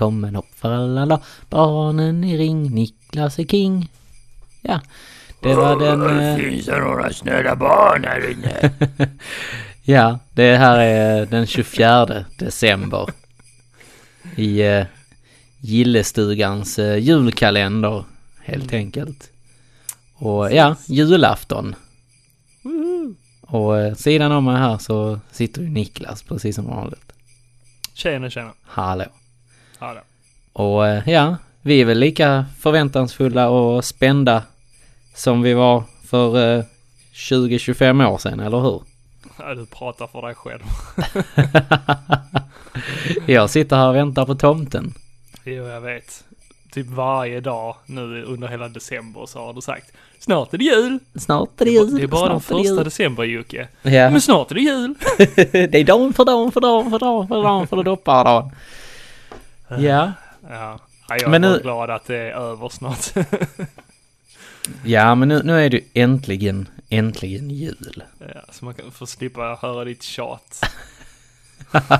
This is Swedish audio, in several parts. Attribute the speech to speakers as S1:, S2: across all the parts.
S1: julen är kommen hopp för alla dag. Barnen i ring, Niklas är king. Ja, det var den... eh,
S2: Finns det några snälla barn här inne?
S1: Ja, det här är den 24 december. I eh, Gillestugans eh, julkalender, helt enkelt. Och ja, julafton. Och eh, sidan om mig här så sitter ju Niklas, precis som vanligt.
S3: Tjena, tjena.
S1: Hallå.
S3: Hallå.
S1: Och eh, ja, vi är väl lika förväntansfulla och spända som vi var för eh, 20-25 år sedan, eller hur?
S3: Ja, du pratar för dig själv.
S1: Jag sitter här och väntar på tomten.
S3: Jo, jag vet. Typ varje dag nu under hela december så har du sagt Snart är det jul!
S1: Snart är det
S3: Det är
S1: jul.
S3: det är bara den
S1: det
S3: första
S1: jul.
S3: december Jocke.
S1: Ja,
S3: Men snart är det jul!
S1: det är dagen för dagen för dagen för dagen för dagen för dopparedagen. Ja,
S3: Ja, ja jag är
S1: Men
S3: bara
S1: nu-
S3: glad att det är över snart.
S1: ja men nu, nu är det äntligen, äntligen jul.
S3: ja, så man kan få slippa höra ditt tjat.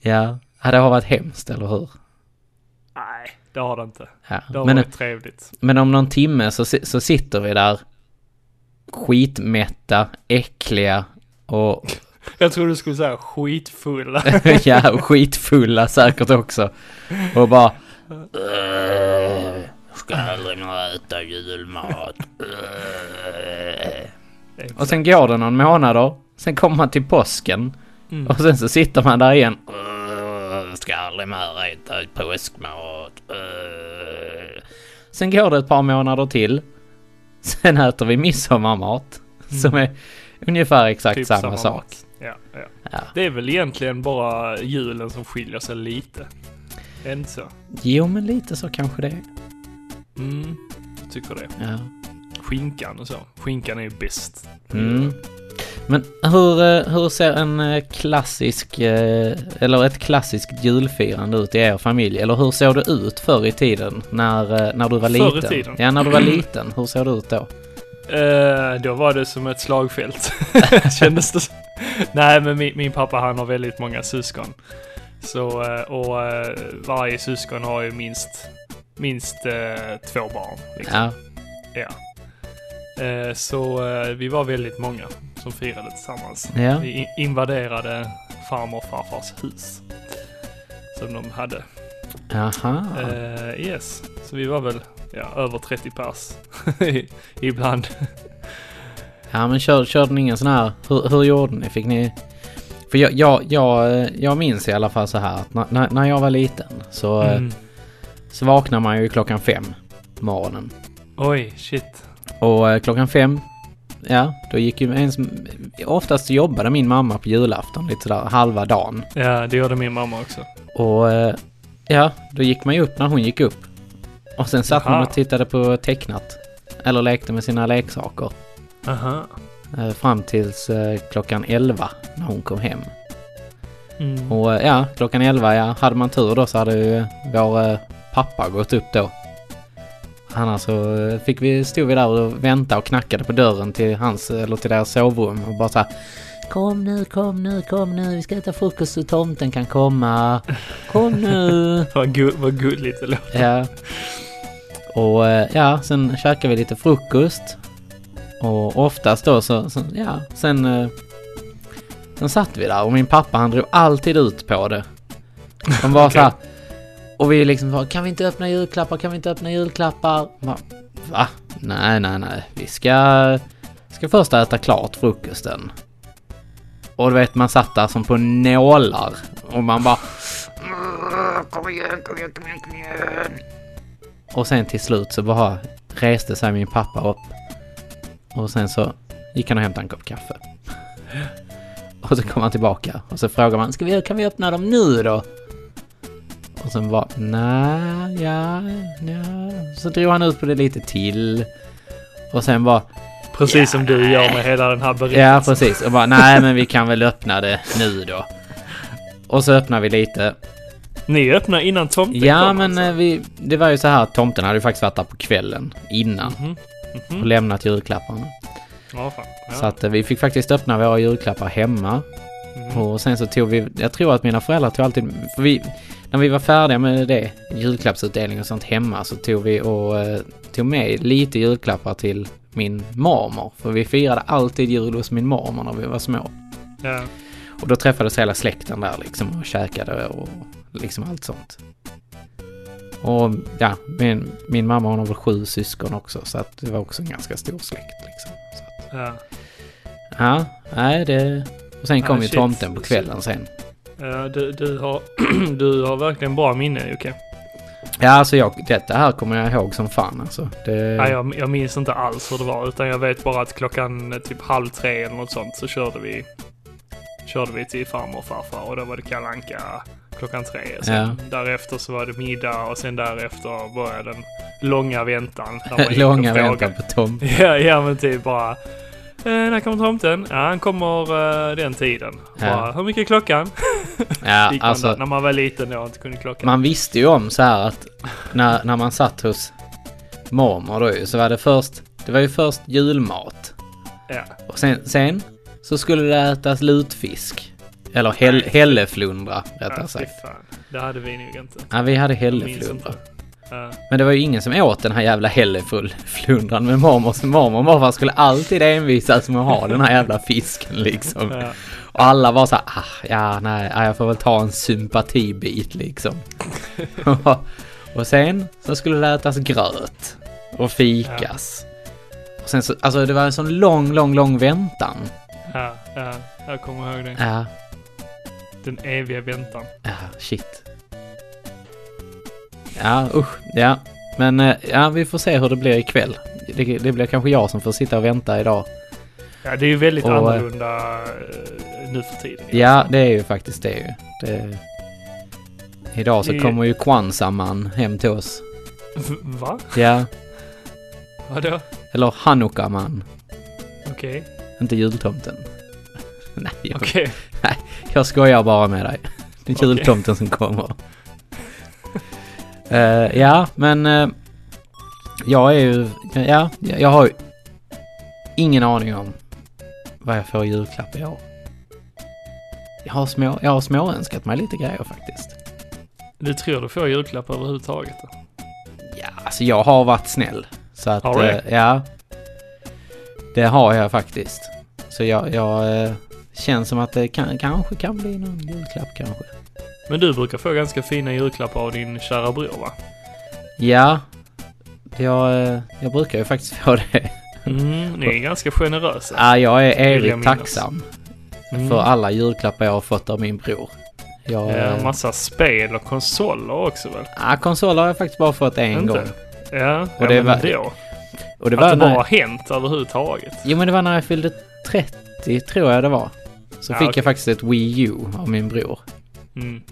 S1: Ja, det har varit hemskt, eller hur?
S3: Nej, det har det inte.
S1: Ja.
S3: Det har
S1: Men,
S3: varit trevligt.
S1: men om någon timme så, så sitter vi där skitmätta, äckliga och
S3: Jag tror du skulle säga skitfulla.
S1: ja, skitfulla säkert också. Och bara... "Äh, Ska aldrig mer äta julmat. Äh." Och sen går det någon månader. Sen kommer man till påsken.
S3: Mm.
S1: Och sen så sitter man där igen. "Äh, Ska aldrig mer äta påskmat. Äh." Sen går det ett par månader till. Sen äter vi midsommarmat. Som är ungefär exakt
S3: Typ
S1: samma,
S3: samma
S1: sak.
S3: mat. Ja, ja.
S1: Ja.
S3: Det är väl egentligen bara julen som skiljer sig lite. Är inte så?
S1: Jo, men lite så kanske det är.
S3: Mm, tycker det.
S1: Ja.
S3: Skinkan och så. Skinkan är ju bäst.
S1: Mm. Men hur, eh, hur ser en eh, klassisk, eh, eller ett klassiskt julfirande ut i er familj? Eller hur såg det ut förr i tiden när, när du var
S3: Förr i
S1: liten?
S3: tiden?
S1: Ja, när du var liten. Hur såg det ut då?
S3: Eh, då var det som ett slagfält. Kändes det som. Nej, men min, min pappa han har väldigt många syskon. Så, eh, och eh, varje syskon har ju minst, minst eh, två barn. Liksom.
S1: Ja,
S3: Ja. Så vi var väldigt många som firade tillsammans.
S1: ja.
S3: Vi in- invaderade farmor och farfars hus. Som de hade.
S1: Jaha.
S3: Yes, så vi var väl ja, över 30 pers ibland.
S1: Ja, men kör, körde ni ingen sån här, hur, hur gjorde ni? Fick ni... För jag, jag, jag, eh, jag minns i alla fall så här att när- när, jag var liten så, eh,
S3: Mm.
S1: så vaknar man ju klockan fem på morgonen.
S3: Oj, shit.
S1: Och eh, klockan fem, ja, då gick ju ens... Oftast jobbade min mamma på julafton lite sådär halva dagen.
S3: Ja, det gjorde min mamma också.
S1: Och ja, då gick man ju upp när hon gick upp. Och sen satt man
S3: Jaha.
S1: och tittade på tecknat. Eller lekte med sina leksaker.
S3: Aha.
S1: Eh, fram tills eh, klockan 11 när hon kom hem.
S3: Mm.
S1: Och eh, ja, klockan 11 ja, hade man tur då så hade ju vår pappa gått upp då. Annars så fick vi, stod vi där och väntade och knackade på dörren till hans, eller till deras sovrum och bara så här, Kom nu, kom nu, kom nu, vi ska äta frukost så tomten kan komma. Kom nu.
S3: Vad, gu- vad gulligt det låter.
S1: Ja. Och ja, sen käkade vi lite frukost. Och oftast då så, så ja, sen... eh, Sen satt vi där och min pappa han drog alltid ut på det. De var så här. Och vi liksom bara, kan vi inte öppna julklappar, kan vi inte öppna julklappar? Bara, Va? Nej, nej, nej. Vi ska, ska först äta klart frukosten. Och du vet, man satt där som på nålar. Och man bara,
S2: Kom igen, kom igen, kom igen, kom igen.
S1: Och sen till slut så bara reste sig min pappa upp. Och sen så gick han och hämtade en kopp kaffe. Och så kom han tillbaka och så frågade man, Ska vi, kan vi öppna dem nu då? Och sen var nej, ja, ja. Så drog han ut på det lite till. Och sen var
S3: Precis som du gör med hela den här berättelsen.
S1: ja precis. Och bara, nej men vi kan väl öppna det nu då. Och så öppnade vi lite.
S3: Ni öppnar innan tomten
S1: Ja
S3: kom,
S1: men
S3: alltså.
S1: eh, vi, det var ju så här att tomten hade ju faktiskt varit där på kvällen innan. Och lämnat julklapparna.
S3: Ja, fan. Ja.
S1: Så att eh, vi fick faktiskt öppna våra julklappar hemma.
S3: Mm.
S1: Och sen så tog vi, jag tror att mina föräldrar tog alltid, för vi, när vi var färdiga med det, julklappsutdelning och sånt hemma, så tog vi och eh, tog med lite julklappar till min mormor. För vi firade alltid jul hos min mormor när vi var små.
S3: Ja.
S1: Och då träffades hela släkten där liksom och käkade och liksom allt sånt. Och ja, min, min mamma hon har väl sju syskon också så att det var också en ganska stor släkt liksom. Att,
S3: Ja.
S1: ja, nej det... Och sen kom
S3: Ja,
S1: ju
S3: shit.
S1: tomten på kvällen sen.
S3: Ja, du, du, har, du har verkligen bra minne Jocke.
S1: Ja, alltså jag, detta här kommer jag ihåg som fan alltså. Det,
S3: Ja, jag, jag minns inte alls hur det var utan jag vet bara att klockan eh, typ halv tre eller något sånt så körde vi körde vi till farmor och farfar och då var det Kalle Anka klockan tre. Sen
S1: Ja.
S3: Därefter så var det middag och sen därefter började den långa väntan.
S1: Långa väntan på tomten.
S3: Ja, ja men typ bara. Eh, när kommer tomten? Ja, han kommer eh, den tiden.
S1: Ja.
S3: Bara, Hur mycket är klockan?
S1: Ja,
S3: man
S1: alltså
S3: när man var liten och inte kunde klockan.
S1: man visste ju om så här att när, när man satt hos mormor då så var det först, det var ju först julmat.
S3: Ja.
S1: Och sen, sen så skulle det ätas lutfisk. Eller
S3: Nej.
S1: hälleflundra
S3: Ja,
S1: rättare
S3: fy
S1: sagt.
S3: Det hade vi nog inte.
S1: Ja, vi hade hälleflundra.
S3: Ja.
S1: Men det var ju ingen som åt den här jävla hälleflundran med mormor. Så mormor morfar skulle alltid envisas med att ha den här jävla fisken liksom.
S3: Ja.
S1: Och alla var så här, ah, ja nej, ja, jag får väl ta en sympatibit liksom. och sen så skulle det ätas gröt och fikas. Och sen så, alltså det var en sån lång, lång, lång väntan.
S3: Ja, ja, jag kommer ihåg det.
S1: Ja,
S3: Den eviga väntan.
S1: ja, shit. Ja, usch, ja. Men eh, ja, vi får se hur det blir ikväll. Det, det blir kanske jag som får sitta och vänta idag.
S3: Ja, det är ju väldigt
S1: Och, eh,
S3: annorlunda eh, nu för tiden.
S1: Ja, det är ju faktiskt det ju. Det... Idag så
S3: Det-
S1: kommer ju Kwanzaa-man hem till oss.
S3: Va?
S1: Ja,
S3: Vadå?
S1: eller Hanukka-man.
S3: Okej.
S1: Inte jultomten. Nej, jag,
S3: Okej.
S1: Jag skojar bara med dig. Det är
S3: Okej.
S1: jultomten som kommer. Eh, ja, men eh, jag är ju, ja, jag har ju ingen aning om vad jag får i julklapp i år. Jag har, små, jag har småönskat mig lite grejer faktiskt.
S3: Du tror du får julklapp överhuvudtaget? Då?
S1: Ja, alltså jag har varit snäll. Så att,
S3: Har du det?
S1: eh, ja. Det har jag faktiskt. Så jag, jag känns som att det kan, kanske kan bli någon julklapp kanske.
S3: Men du brukar få ganska fina julklappar av din kära bror va?
S1: Ja, jag, eh, jag brukar ju faktiskt få det.
S3: Mm, ni är ganska generösa.
S1: Ja, jag är evigt tacksam
S3: Mm.
S1: för alla julklappar jag har fått av min bror. Jag,
S3: Ja,
S1: eh,
S3: massa spel och konsoler också väl?
S1: ja, konsoler har jag faktiskt bara fått en
S3: Inte?
S1: gång.
S3: Ja,
S1: Och
S3: ja
S1: det
S3: men
S1: var-
S3: då.
S1: Och det
S3: att
S1: var
S3: det bara
S1: när,
S3: har hänt överhuvudtaget.
S1: Jo men det var när jag fyllde 30 tror jag det var. Så
S3: Ja,
S1: fick
S3: okej.
S1: jag faktiskt ett Wii U av min bror.
S3: Mm.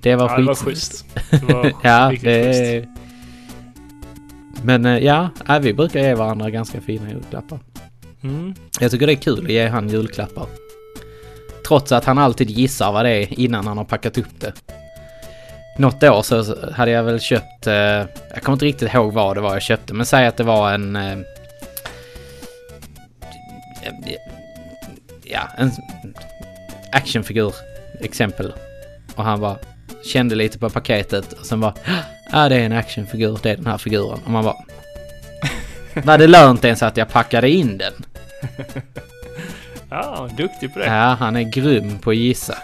S1: Det var
S3: Ja, det var schysst. Det var
S1: ja, det
S3: schysst.
S1: Men eh, ja, vi brukar ge varandra ganska fina julklappar.
S3: Mm.
S1: Jag tycker det är kul att ge han julklappar. Trots att han alltid gissar vad det är innan han har packat upp det. Något år så hade jag väl köpt, eh, jag kommer inte riktigt ihåg vad det var jag köpte, men säg att det var en... Ja, en actionfigur, exempel. Och han bara kände lite på paketet och sen bara, ja det är en actionfigur, det är den här figuren. Och man bara, var det lönt ens att jag packade in den?
S3: Ja, duktig på det.
S1: Ja, han är grym på att gissa.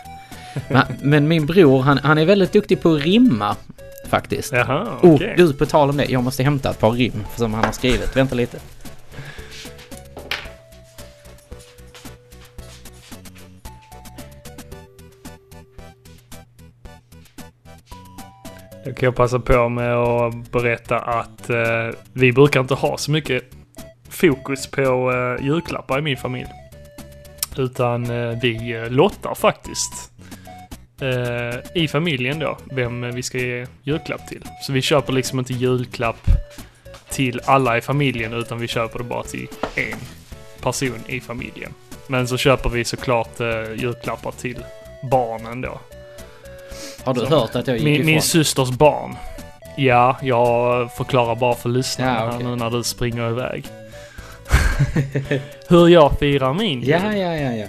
S1: Men, men min bror, han, han är väldigt duktig på att rimma. Faktiskt.
S3: Jaha,
S1: Oh,
S3: okej.
S1: du, på tal om det. Jag måste hämta ett par rim som han har skrivit. Vänta lite.
S3: Då kan jag passa på med att berätta att eh, vi brukar inte ha så mycket fokus på eh, julklappar i min familj. Utan eh, vi eh, lottar faktiskt eh, i familjen då vem vi ska ge julklapp till. Så vi köper liksom inte julklapp till alla i familjen utan vi köper det bara till en person i familjen. Men så köper vi såklart eh, julklappar till barnen då.
S1: Har du hört att jag gick
S3: Min,
S1: ifrån?
S3: min systers barn. Ja, jag förklarar bara för lyssnarna
S1: Ja, okej.
S3: nu när du springer iväg. Hur jag firar min jul.
S1: Ja, ja, ja, ja.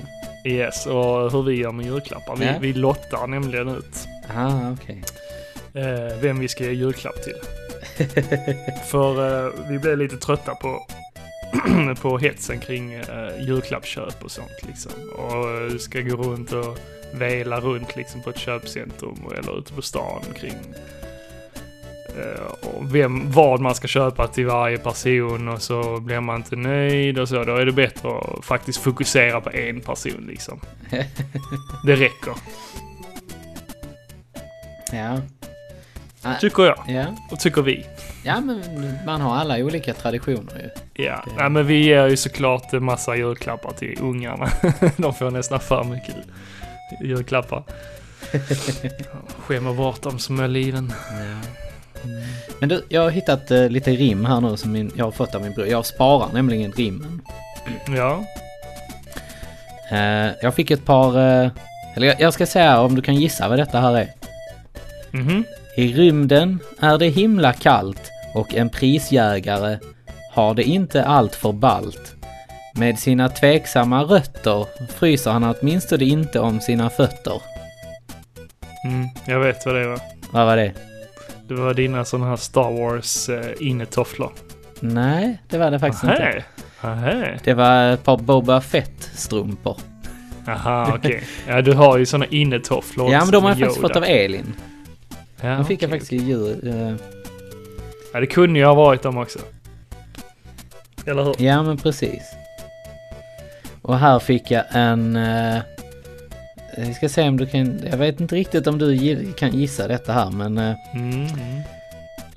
S3: Yes, och hur vi gör med julklappar. Vi,
S1: Ja.
S3: vi lottar nämligen ut
S1: Ah, okej.
S3: eh, vem vi ska ge julklapp till. För eh, vi blev lite trötta på, på hetsen kring eh, julklappsköp och sånt liksom. Och eh, ska gå runt och vela runt liksom på ett köpcentrum eller ute på stan kring eh, och vem, vad man ska köpa till varje person och så blir man inte nöjd och så. Då är det bättre att faktiskt fokusera på en person liksom. Det räcker,
S1: Ja.
S3: Tycker jag.
S1: ja.
S3: Och tycker vi.
S1: Ja, men man har alla olika traditioner ju.
S3: Ja,
S1: Det-
S3: Nej, men vi ger ju såklart en massa julklappar till ungarna. De får nästan för mycket julklappar. Skämmer bort dem som är liven.
S1: Men du, jag har hittat eh, lite rim här nu som min, jag har fått av min bror. Jag sparar nämligen rimmen.
S3: Ja,
S1: Eh, jag fick ett par... Eh, eller jag, jag ska säga om du kan gissa vad detta här är.
S3: mhm.
S1: I rymden är det himla kallt och en prisjägare har det inte allt för ballt. Med sina tveksamma rötter fryser han åtminstone inte om sina fötter.
S3: Mm, jag vet vad det var.
S1: Vad var det?
S3: Det var dina sådana här Star Wars eh, innetofflor.
S1: Nej, det var det faktiskt inte.
S3: Ahä. Ahä.
S1: Det var ett par Boba Fett-strumpor.
S3: Aha, okej. Ja, du har ju sådana innetofflor
S1: Ja, men de har jag faktiskt fått av Elin.
S3: Ja,
S1: De fick jag
S3: okej,
S1: faktiskt i jul. eh,
S3: Ja, det kunde ju ha varit dem också. Eller hur?
S1: Ja, men precis. Och här fick jag en... eh, ska se om du kan... Jag vet inte riktigt om du kan gissa detta här, men... eh,
S3: Mm, mm.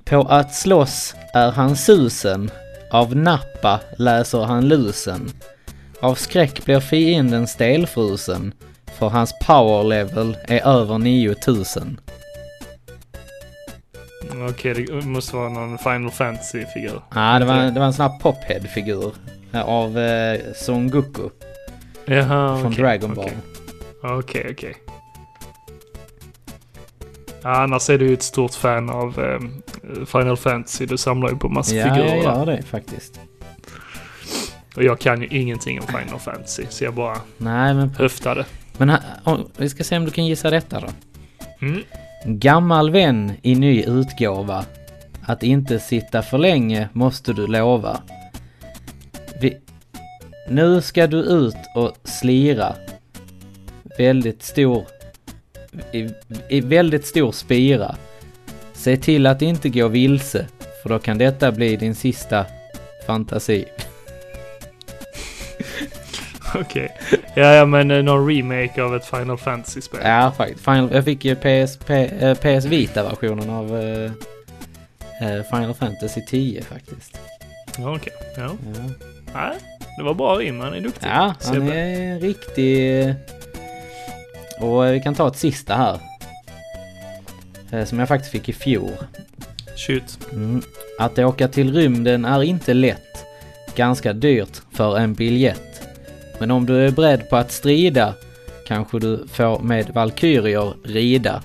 S1: på att slåss är han susen. Av nappa läser han lusen. Av skräck blir fienden stelfrusen. För hans power level är över 9000.
S3: Okej, det måste vara någon Final Fantasy-figur.
S1: Ja, det var, det var en sån här pophead-figur. Eh, Av eh, Son Goku
S3: Jaha,
S1: från
S3: okej,
S1: Dragon Ball.
S3: okej. Okej, okej. Ja, annars är du ju ett stort fan av ehm, Final Fantasy. Du samlar ju på massa
S1: Ja,
S3: figurer.
S1: jag
S3: va?
S1: gör det faktiskt.
S3: Och jag kan ju ingenting om Final Fantasy, så jag bara
S1: Nej, men,
S3: höftade.
S1: men om, vi ska se om du kan gissa detta då.
S3: Mm.
S1: Gammal vän i ny utgåva. Att inte sitta för länge måste du lova. Nu ska du ut och slira. Väldigt stor... I, I väldigt stor spira. Se till att inte gå vilse, för då kan detta bli din sista fantasi.
S3: Okej. Ja, ja, men eh, någon remake av ett Final Fantasy-spel.
S1: Ja, faktiskt. Final, jag fick ju PS, eh, PS Vita-versionen av eh, eh, Final Fantasy 10 faktiskt.
S3: Ja, Okej. Ja.
S1: Ja.
S3: Nej, det var bra rim. Han är duktig.
S1: Ja, han
S3: Sebbe.
S1: är riktig... Och eh, vi kan ta ett sista här. Eh, Som jag faktiskt fick i fjol.
S3: Shoot.
S1: Mm. Att åka till rymden är inte lätt. Ganska dyrt för en biljett. Men om du är beredd på att strida kanske du får med Valkyrier rida.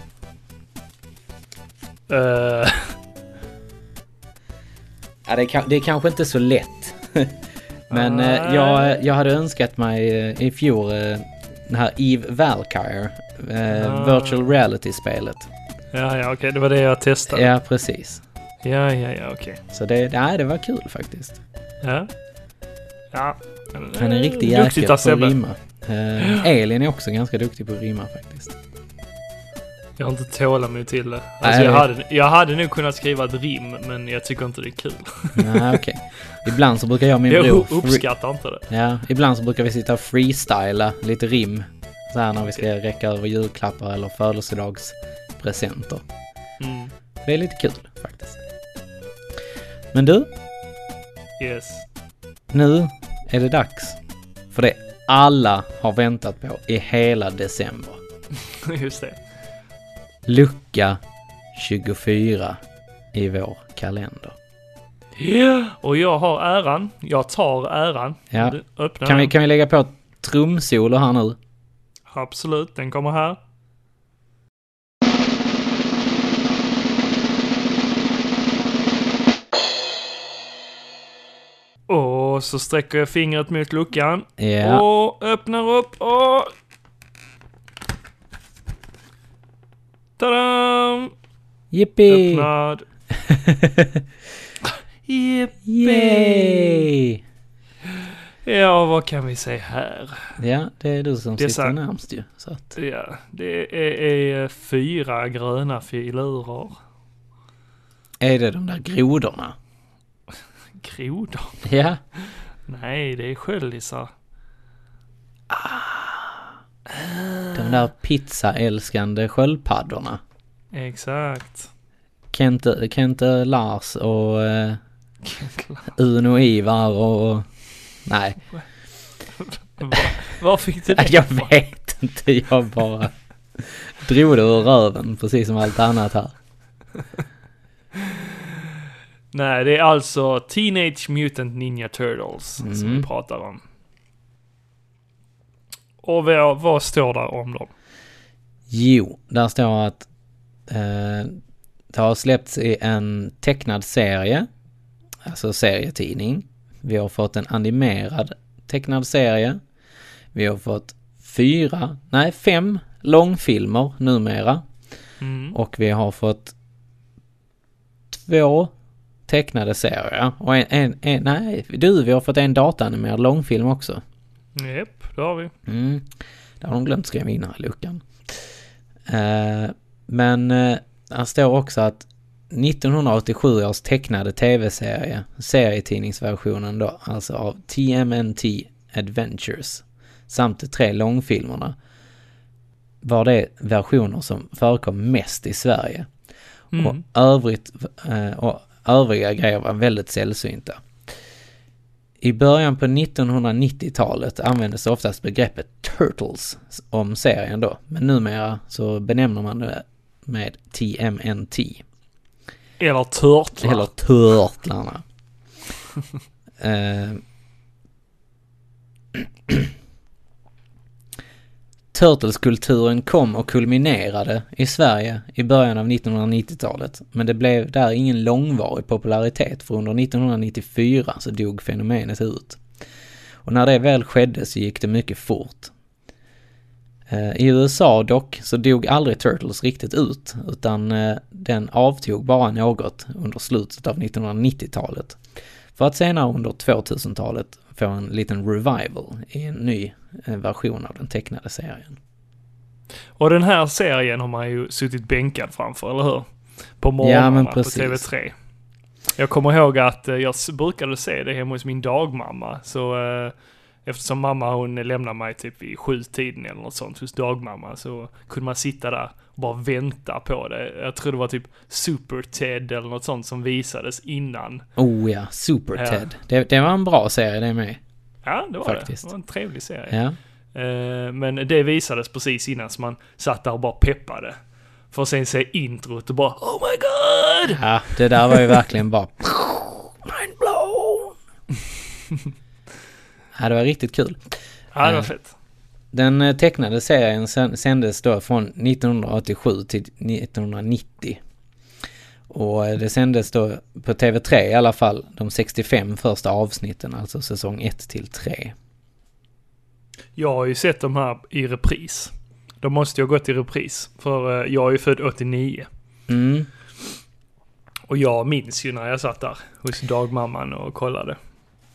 S3: Eh,
S1: Ja, det, är, det är kanske inte så lätt. Men eh, jag, jag hade önskat mig eh, i fjol eh, den här Eve Valkyrie. Eh,
S3: Ah.
S1: virtual reality-spelet.
S3: ja, ja, okej. Det var det jag testade.
S1: Ja, precis.
S3: Ja, ja, ja, okej.
S1: Så det, nej, det var kul faktiskt.
S3: Ja. Ja.
S1: Han är en riktig
S3: Eh, Duktigt
S1: jäkel på
S3: av
S1: att
S3: Sebbe.
S1: rimma. Eh, Elin är också ganska duktig på att rimma faktiskt.
S3: Jag har inte tålamod till det.
S1: Nej,
S3: Alltså jag
S1: jag
S3: hade, jag hade nog kunnat skriva ett rim, men jag tycker inte det är kul.
S1: Nej, okej. Ibland så brukar jag och min
S3: Jag
S1: bror...
S3: u- uppskattar inte det.
S1: Ja, ibland så brukar vi sitta och freestyla lite rim. Så här när vi ska räcka över julklappar eller födelsedagspresenter.
S3: Mm.
S1: Det är lite kul faktiskt. Men du,
S3: Yes.
S1: nu är det dags för det alla har väntat på i hela december.
S3: Just det.
S1: Lucka 24 i vår kalender.
S3: Ja, och jag har äran. Jag tar äran.
S1: Ja.
S3: Öppna
S1: Kan vi, kan vi lägga på trumsolo här nu?
S3: Absolut, den kommer här. Och så sträcker jag fingret mot luckan.
S1: Ja.
S3: Och öppnar upp och... Tadam!
S1: Yippee!
S3: Öppnad.
S1: Yay!
S3: Ja, vad kan vi säga här?
S1: Ja, det är du som
S3: är
S1: sitter närmst ju. Så att,
S3: Ja, det är, är fyra gröna filurer.
S1: är det de där grodorna?
S3: Grodor?
S1: Ja.
S3: Nej, det är sköldisar.
S1: De där pizzaälskande sköldpaddorna.
S3: Exakt.
S1: Kente, Kente Lars och eh, Uno Ivar och... nej,
S3: Var, var fick du det
S1: jag vet inte. Jag bara drog det ur röven precis som allt annat här.
S3: Nej, det är alltså Teenage Mutant Ninja Turtles som
S1: Mm.
S3: vi pratar om. Och vad, vad står där om dem?
S1: Jo, där står att eh, det har släppts i en tecknad serie, alltså serietidning. Vi har fått en animerad tecknad serie. Vi har fått fyra, nej fem långfilmer numera.
S3: Mm.
S1: Och vi har fått två tecknade serier. Och en, en, en nej du, vi har fått en dataanimerad långfilm också.
S3: Japp, det har vi.
S1: Mm. Det har de glömt skriva in här i luckan. Eh, men eh, här står också att 1987 års tecknade tv-serie, serietidningsversionen då, alltså av TMNT Adventures, samt de tre långfilmerna, var det versioner som förekom mest i Sverige.
S3: Mm.
S1: Och, övrigt, eh, och övriga grejer var väldigt sällsynta. I början på 1990-talet användes oftast begreppet Turtles om serien då, men numera så benämner man det med TMNT,
S3: Eller Turtlar.
S1: eller Turtlarna. eh, Turtles-kulturen kom och kulminerade i Sverige i början av 1990-talet, men det blev där ingen långvarig popularitet för under 1994 så dog fenomenet ut. Och när det väl skedde så gick det mycket fort. Eh, I USA dock så dog aldrig Turtles riktigt ut, utan eh, den avtog bara något under slutet av 1990-talet. För att senare under 2000-talet få en liten revival i en ny eh, version av den tecknade serien.
S3: Och den här serien har man ju suttit bänkad framför, eller hur? På
S1: Ja,
S3: morgnarna
S1: men
S3: på
S1: precis.
S3: TV3. Jag kommer ihåg att eh, jag brukade se det hemma hos min dagmamma. Så eh, eftersom mamma hon lämnade mig typ vid sjutiden eller något sånt hos dagmamma så kunde man sitta där och bara vänta på det. Jag tror det var typ Super Ted eller något sånt som visades innan.
S1: Oh ja, Super
S3: Ja.
S1: Ted. Det, det var en bra serie det med.
S3: Ja, det var
S1: Faktiskt.
S3: det. Det var en trevlig serie.
S1: Ja.
S3: Eh, Men det visades precis innan så man satt där och bara peppade. För att sen se introt och bara Oh my god!
S1: ja, det där var ju verkligen bara mind blown. ja, det var riktigt kul.
S3: Ja, det var
S1: Eh.
S3: fett.
S1: Den eh, tecknade serien sändes då från 1987 till 1990. Och eh, det sändes då på TV3 i alla fall de 65 första avsnitten, alltså säsong 1 till 3.
S3: Jag har ju sett de här i repris. De måste ju ha gått i repris. För eh, jag är ju född 89.
S1: Mm,
S3: Och jag minns ju när jag satt där hos dagmamman och kollade.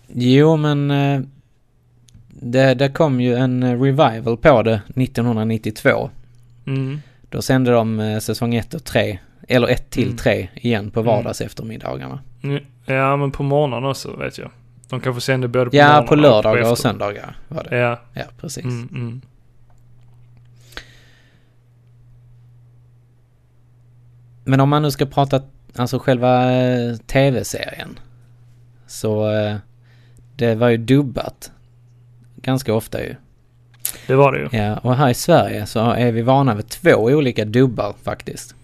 S1: jo men det, det kom ju en eh, revival på det 1992.
S3: Mm.
S1: Då sände de eh, säsong 1 och 3, eller 1 till
S3: Mm.
S1: 3 igen på vardags eftermiddagarna.
S3: Mm. Ja, men på morgonen också vet jag. De kanske sände både på
S1: Ja, på lördagar och
S3: efter.
S1: söndagar var det.
S3: Ja.
S1: Ja, precis.
S3: Mm, mm.
S1: Men om man nu ska prata, alltså själva eh, tv-serien. Så det var ju dubbat. Ganska ofta ju.
S3: Det var det ju.
S1: Ja, och här i Sverige så är vi vana vid två olika dubbar faktiskt.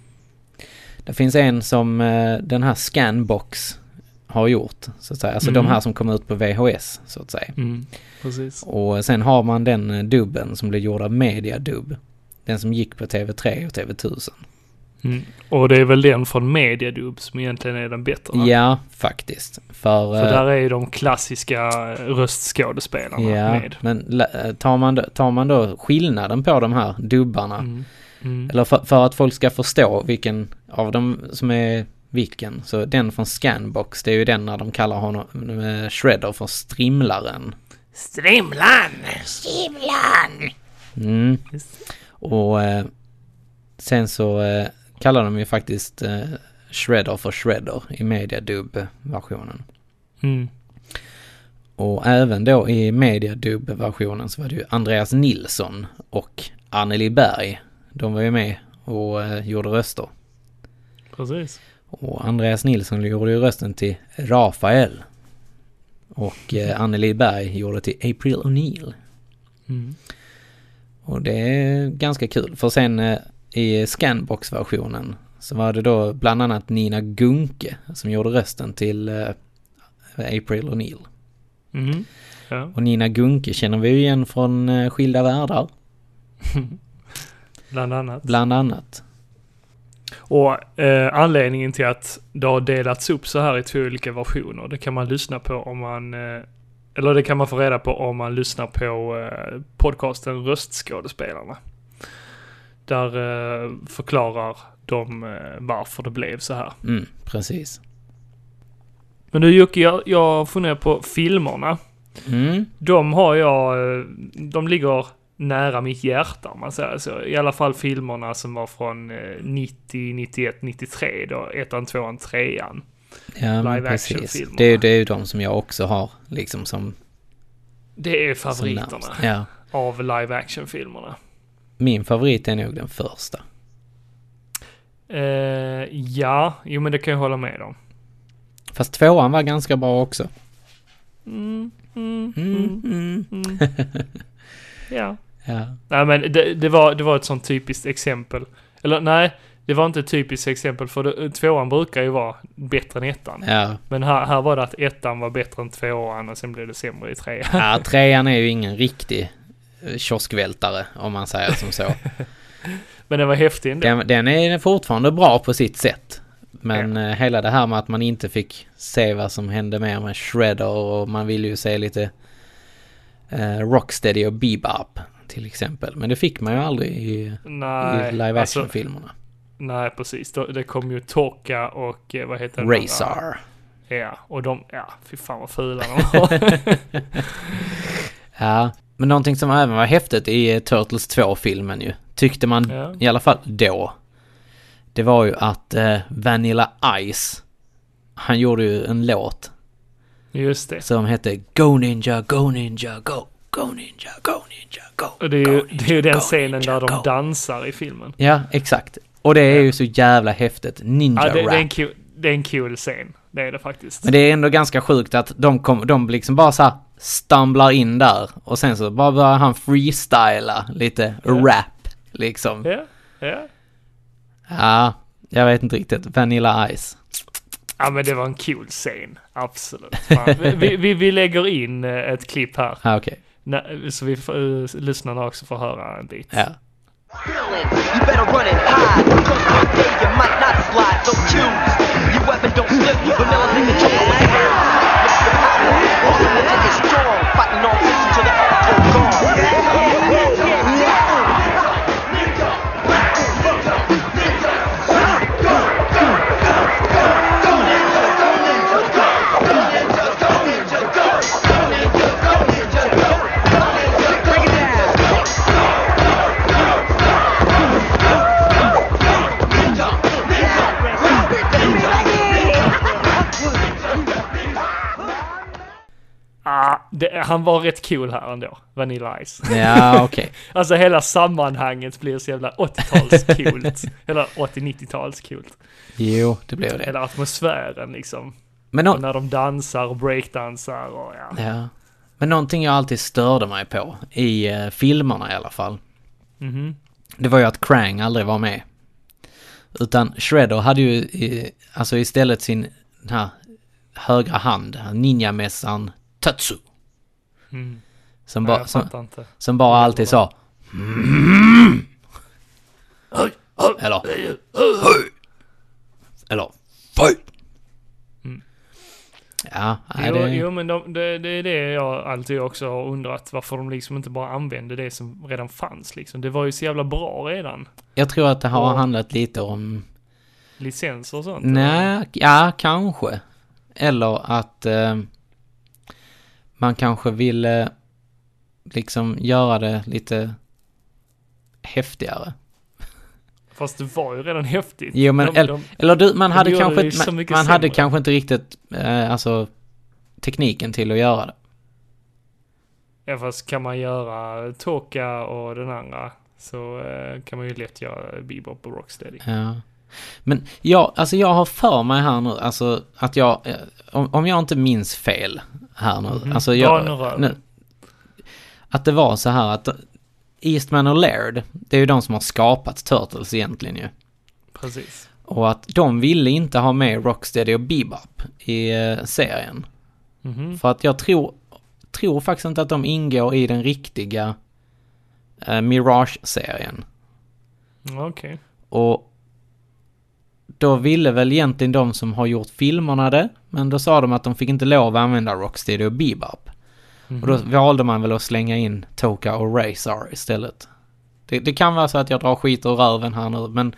S1: Det finns en som eh, den här Scanbox har gjort, så att säga. Alltså de
S3: Mm.
S1: här som kom ut på VHS, så att säga.
S3: Mm.
S1: Och sen har man den eh, dubben som blev gjord av Mediadub. Den som gick på TV3 och TV1000.
S3: Mm. Och det är väl den från Mediadub som egentligen är den bättre? va?
S1: Ja, faktiskt. För...
S3: För
S1: eh,
S3: där är ju de klassiska röstskådespelarna
S1: ja,
S3: med.
S1: men eh, tar man, då, tar man då skillnaden på de här dubbarna,
S3: Mm. Mm.
S1: eller för, för att folk ska förstå vilken av dem som är vilken, så den från Scanbox, det är ju den när de kallar honom eh, Shredder för Strimlaren.
S3: Strimlan!
S2: Strimlan!
S1: Mm. Och eh, sen så eh, kallar de ju faktiskt eh, Shredder för Shredder i Mediadub-versionen.
S3: Mm.
S1: Och även då i Mediadub-versionen så var det ju Andreas Nilsson och Anneli Berg. De var ju med och eh, gjorde röster.
S3: Precis.
S1: Och Andreas Nilsson gjorde ju rösten till Rafael. Och eh, Anneli Berg gjorde till April O'Neil.
S3: Mm.
S1: Och det är ganska kul. För sen eh, i Scanbox-versionen så var det då bland annat Nina Gunke som gjorde rösten till eh, April O'Neil.
S3: Mm. Ja.
S1: Och Nina Gunke känner vi ju igen från eh, Skilda Världar,
S3: Bland annat.
S1: bland annat.
S3: Och eh, anledningen till att det har delats upp så här i två olika versioner, det kan man lyssna på om man... Eh, eller det kan man få reda på om man lyssnar på eh, podcasten Röstskådespelarna. Där eh, förklarar de eh, varför det blev så här.
S1: Mm, precis.
S3: Men du Jocke, jag, jag funderar på filmerna.
S1: Mm,
S3: De har jag, eh, de ligger nära mitt hjärta om man säger så. I alla fall filmerna som var från eh, 90, 91, 93 då, ettan, tvåan, trean.
S1: ja men precis. Det är det är ju de som jag också har liksom som...
S3: Det är favoriterna
S1: ja.
S3: av live action-filmerna.
S1: Min favorit är nog den första.
S3: Eh, ja, jo men det kan jag hålla med om.
S1: Fast tvåan var ganska bra också.
S3: Mm, mm,
S1: Mm,
S3: mm,
S1: mm.
S3: mm. ja.
S1: Ja.
S3: Nej men det, det, var, det var ett sånt typiskt exempel. Eller nej, det var inte ett typiskt exempel för det, tvåan brukar ju vara bättre än ettan.
S1: Ja.
S3: Men här, här var det att ettan var bättre än tvåan och sen blev det sämre i trean.
S1: ja, trean är ju ingen riktig kioskvältare om man säger som så.
S3: Men den var häftig ändå.
S1: Den, den är fortfarande bra på sitt sätt. Men eh, hela det här med att man inte fick se vad som hände mer med Shredder och man ville ju se lite eh, Rocksteady och Bebop till exempel. Men det fick man ju aldrig i,
S3: Nej,
S1: i live
S3: alltså,
S1: action-filmerna.
S3: nej precis. Det kom ju Torka och eh, vad heter andra?
S1: Razor.
S3: Ja, och de, ja, fy fan vad fula de var.
S1: Ja, men någonting som även var häftigt i Turtles 2-filmen ju, tyckte man
S3: Ja.
S1: i alla fall då. Det var ju att eh, Vanilla Ice, han gjorde ju en låt
S3: Just det.
S1: som hette Go Ninja, Go Ninja, Go, Go Ninja, Go Ninja, Go.
S3: Och det är ju,
S1: Go
S3: det är ju den scenen
S1: Ninja,
S3: där de
S1: go.
S3: dansar i filmen.
S1: Ja, exakt. Och det är
S3: Ja.
S1: ju så jävla häftigt. Ninja
S3: Ja, det,
S1: rap.
S3: det, är en kul, det är en kul scen. Det är det faktiskt.
S1: Men det är ändå ganska sjukt att de, kom, de liksom bara så här stumblar in där och sen så bara börjar han freestyla lite
S3: Ja.
S1: rap liksom.
S3: Ja, ja.
S1: Ja, jag vet inte riktigt. Vanilla Ice.
S3: Ja men det var en cool scen. Absolut. Vi, vi, vi lägger in eh, ett klipp här.
S1: Ja, okej.
S3: Nä- Så vi får, uh, lyssnarna också får höra en bit.
S1: Ja.
S4: You better run and hide. Cause one day you might not slide. So choose. Your weapon don't slip. Vanilla in control of the air. What's the power? Awesome ninja is strong. Fighting all this until the ultra gone.
S3: Ah, det, han var rätt cool här ändå, Vanilla Ice.
S1: Ja, okej.
S3: Alltså hela sammanhanget blir så jävla 80-tals-coolt. Eller 80-90-tals-coolt.
S1: Jo, det blev det.
S3: Hela atmosfären liksom.
S1: Men,
S3: Och
S1: nå-
S3: när de dansar och breakdansar och ja.
S1: ja. Men någonting jag alltid störde mig på, i eh, filmerna i alla fall,
S3: Mhm.
S1: det var ju att Krang aldrig var med. Utan Shredder hade ju i, alltså istället sin den här högra hand, ninjamässan Tatsu.
S3: Mm.
S1: Som,
S3: Nej,
S1: bara,
S3: jag
S1: som, som bara alltid sa Eller Hej! Eller Fy!
S3: Mm.
S1: Ja, nej,
S3: Jo,
S1: det...
S3: jo men de, det, det är det jag alltid också har undrat. Varför de liksom inte bara använde det som redan fanns liksom. Det var ju så jävla bra redan.
S1: Jag tror att det har
S3: Ja.
S1: handlat lite om...
S3: Licenser och sånt. eller?
S1: Nej, ja, kanske. Eller att eh, man kanske ville liksom göra det lite häftigare.
S3: Fast det var ju redan häftigt.
S1: Jo, men
S3: de,
S1: el-
S3: de,
S1: Eller du, man
S3: De
S1: hade kanske man, man hade kanske inte riktigt, eh, alltså tekniken till att göra det.
S3: ja, fast kan man göra Toka och den andra så eh, kan man ju lätt göra Bebop och Rocksteady.
S1: Ja. Men jag, alltså jag har för mig här nu, alltså att jag, eh, om, om jag inte minns fel här nu,
S3: Mhm.
S1: alltså jag,
S3: nu
S1: att det var så här att Eastman och Laird, det är ju de som har skapat Turtles egentligen ju.
S3: Precis.
S1: Och att de ville inte ha med Rocksteady och Bebop i eh, serien.
S3: Mhm.
S1: För att jag tror, tror faktiskt inte att de ingår i den riktiga eh, Mirage-serien.
S3: Okej.
S1: Och då ville väl egentligen de som har gjort filmerna det, men då sa de att de fick inte lov att använda Rocksteady och Bebop.
S3: Mhm.
S1: Och då valde man väl att slänga in Toka och Razor istället. Det, det kan vara så att jag drar skit ur röven här nu, men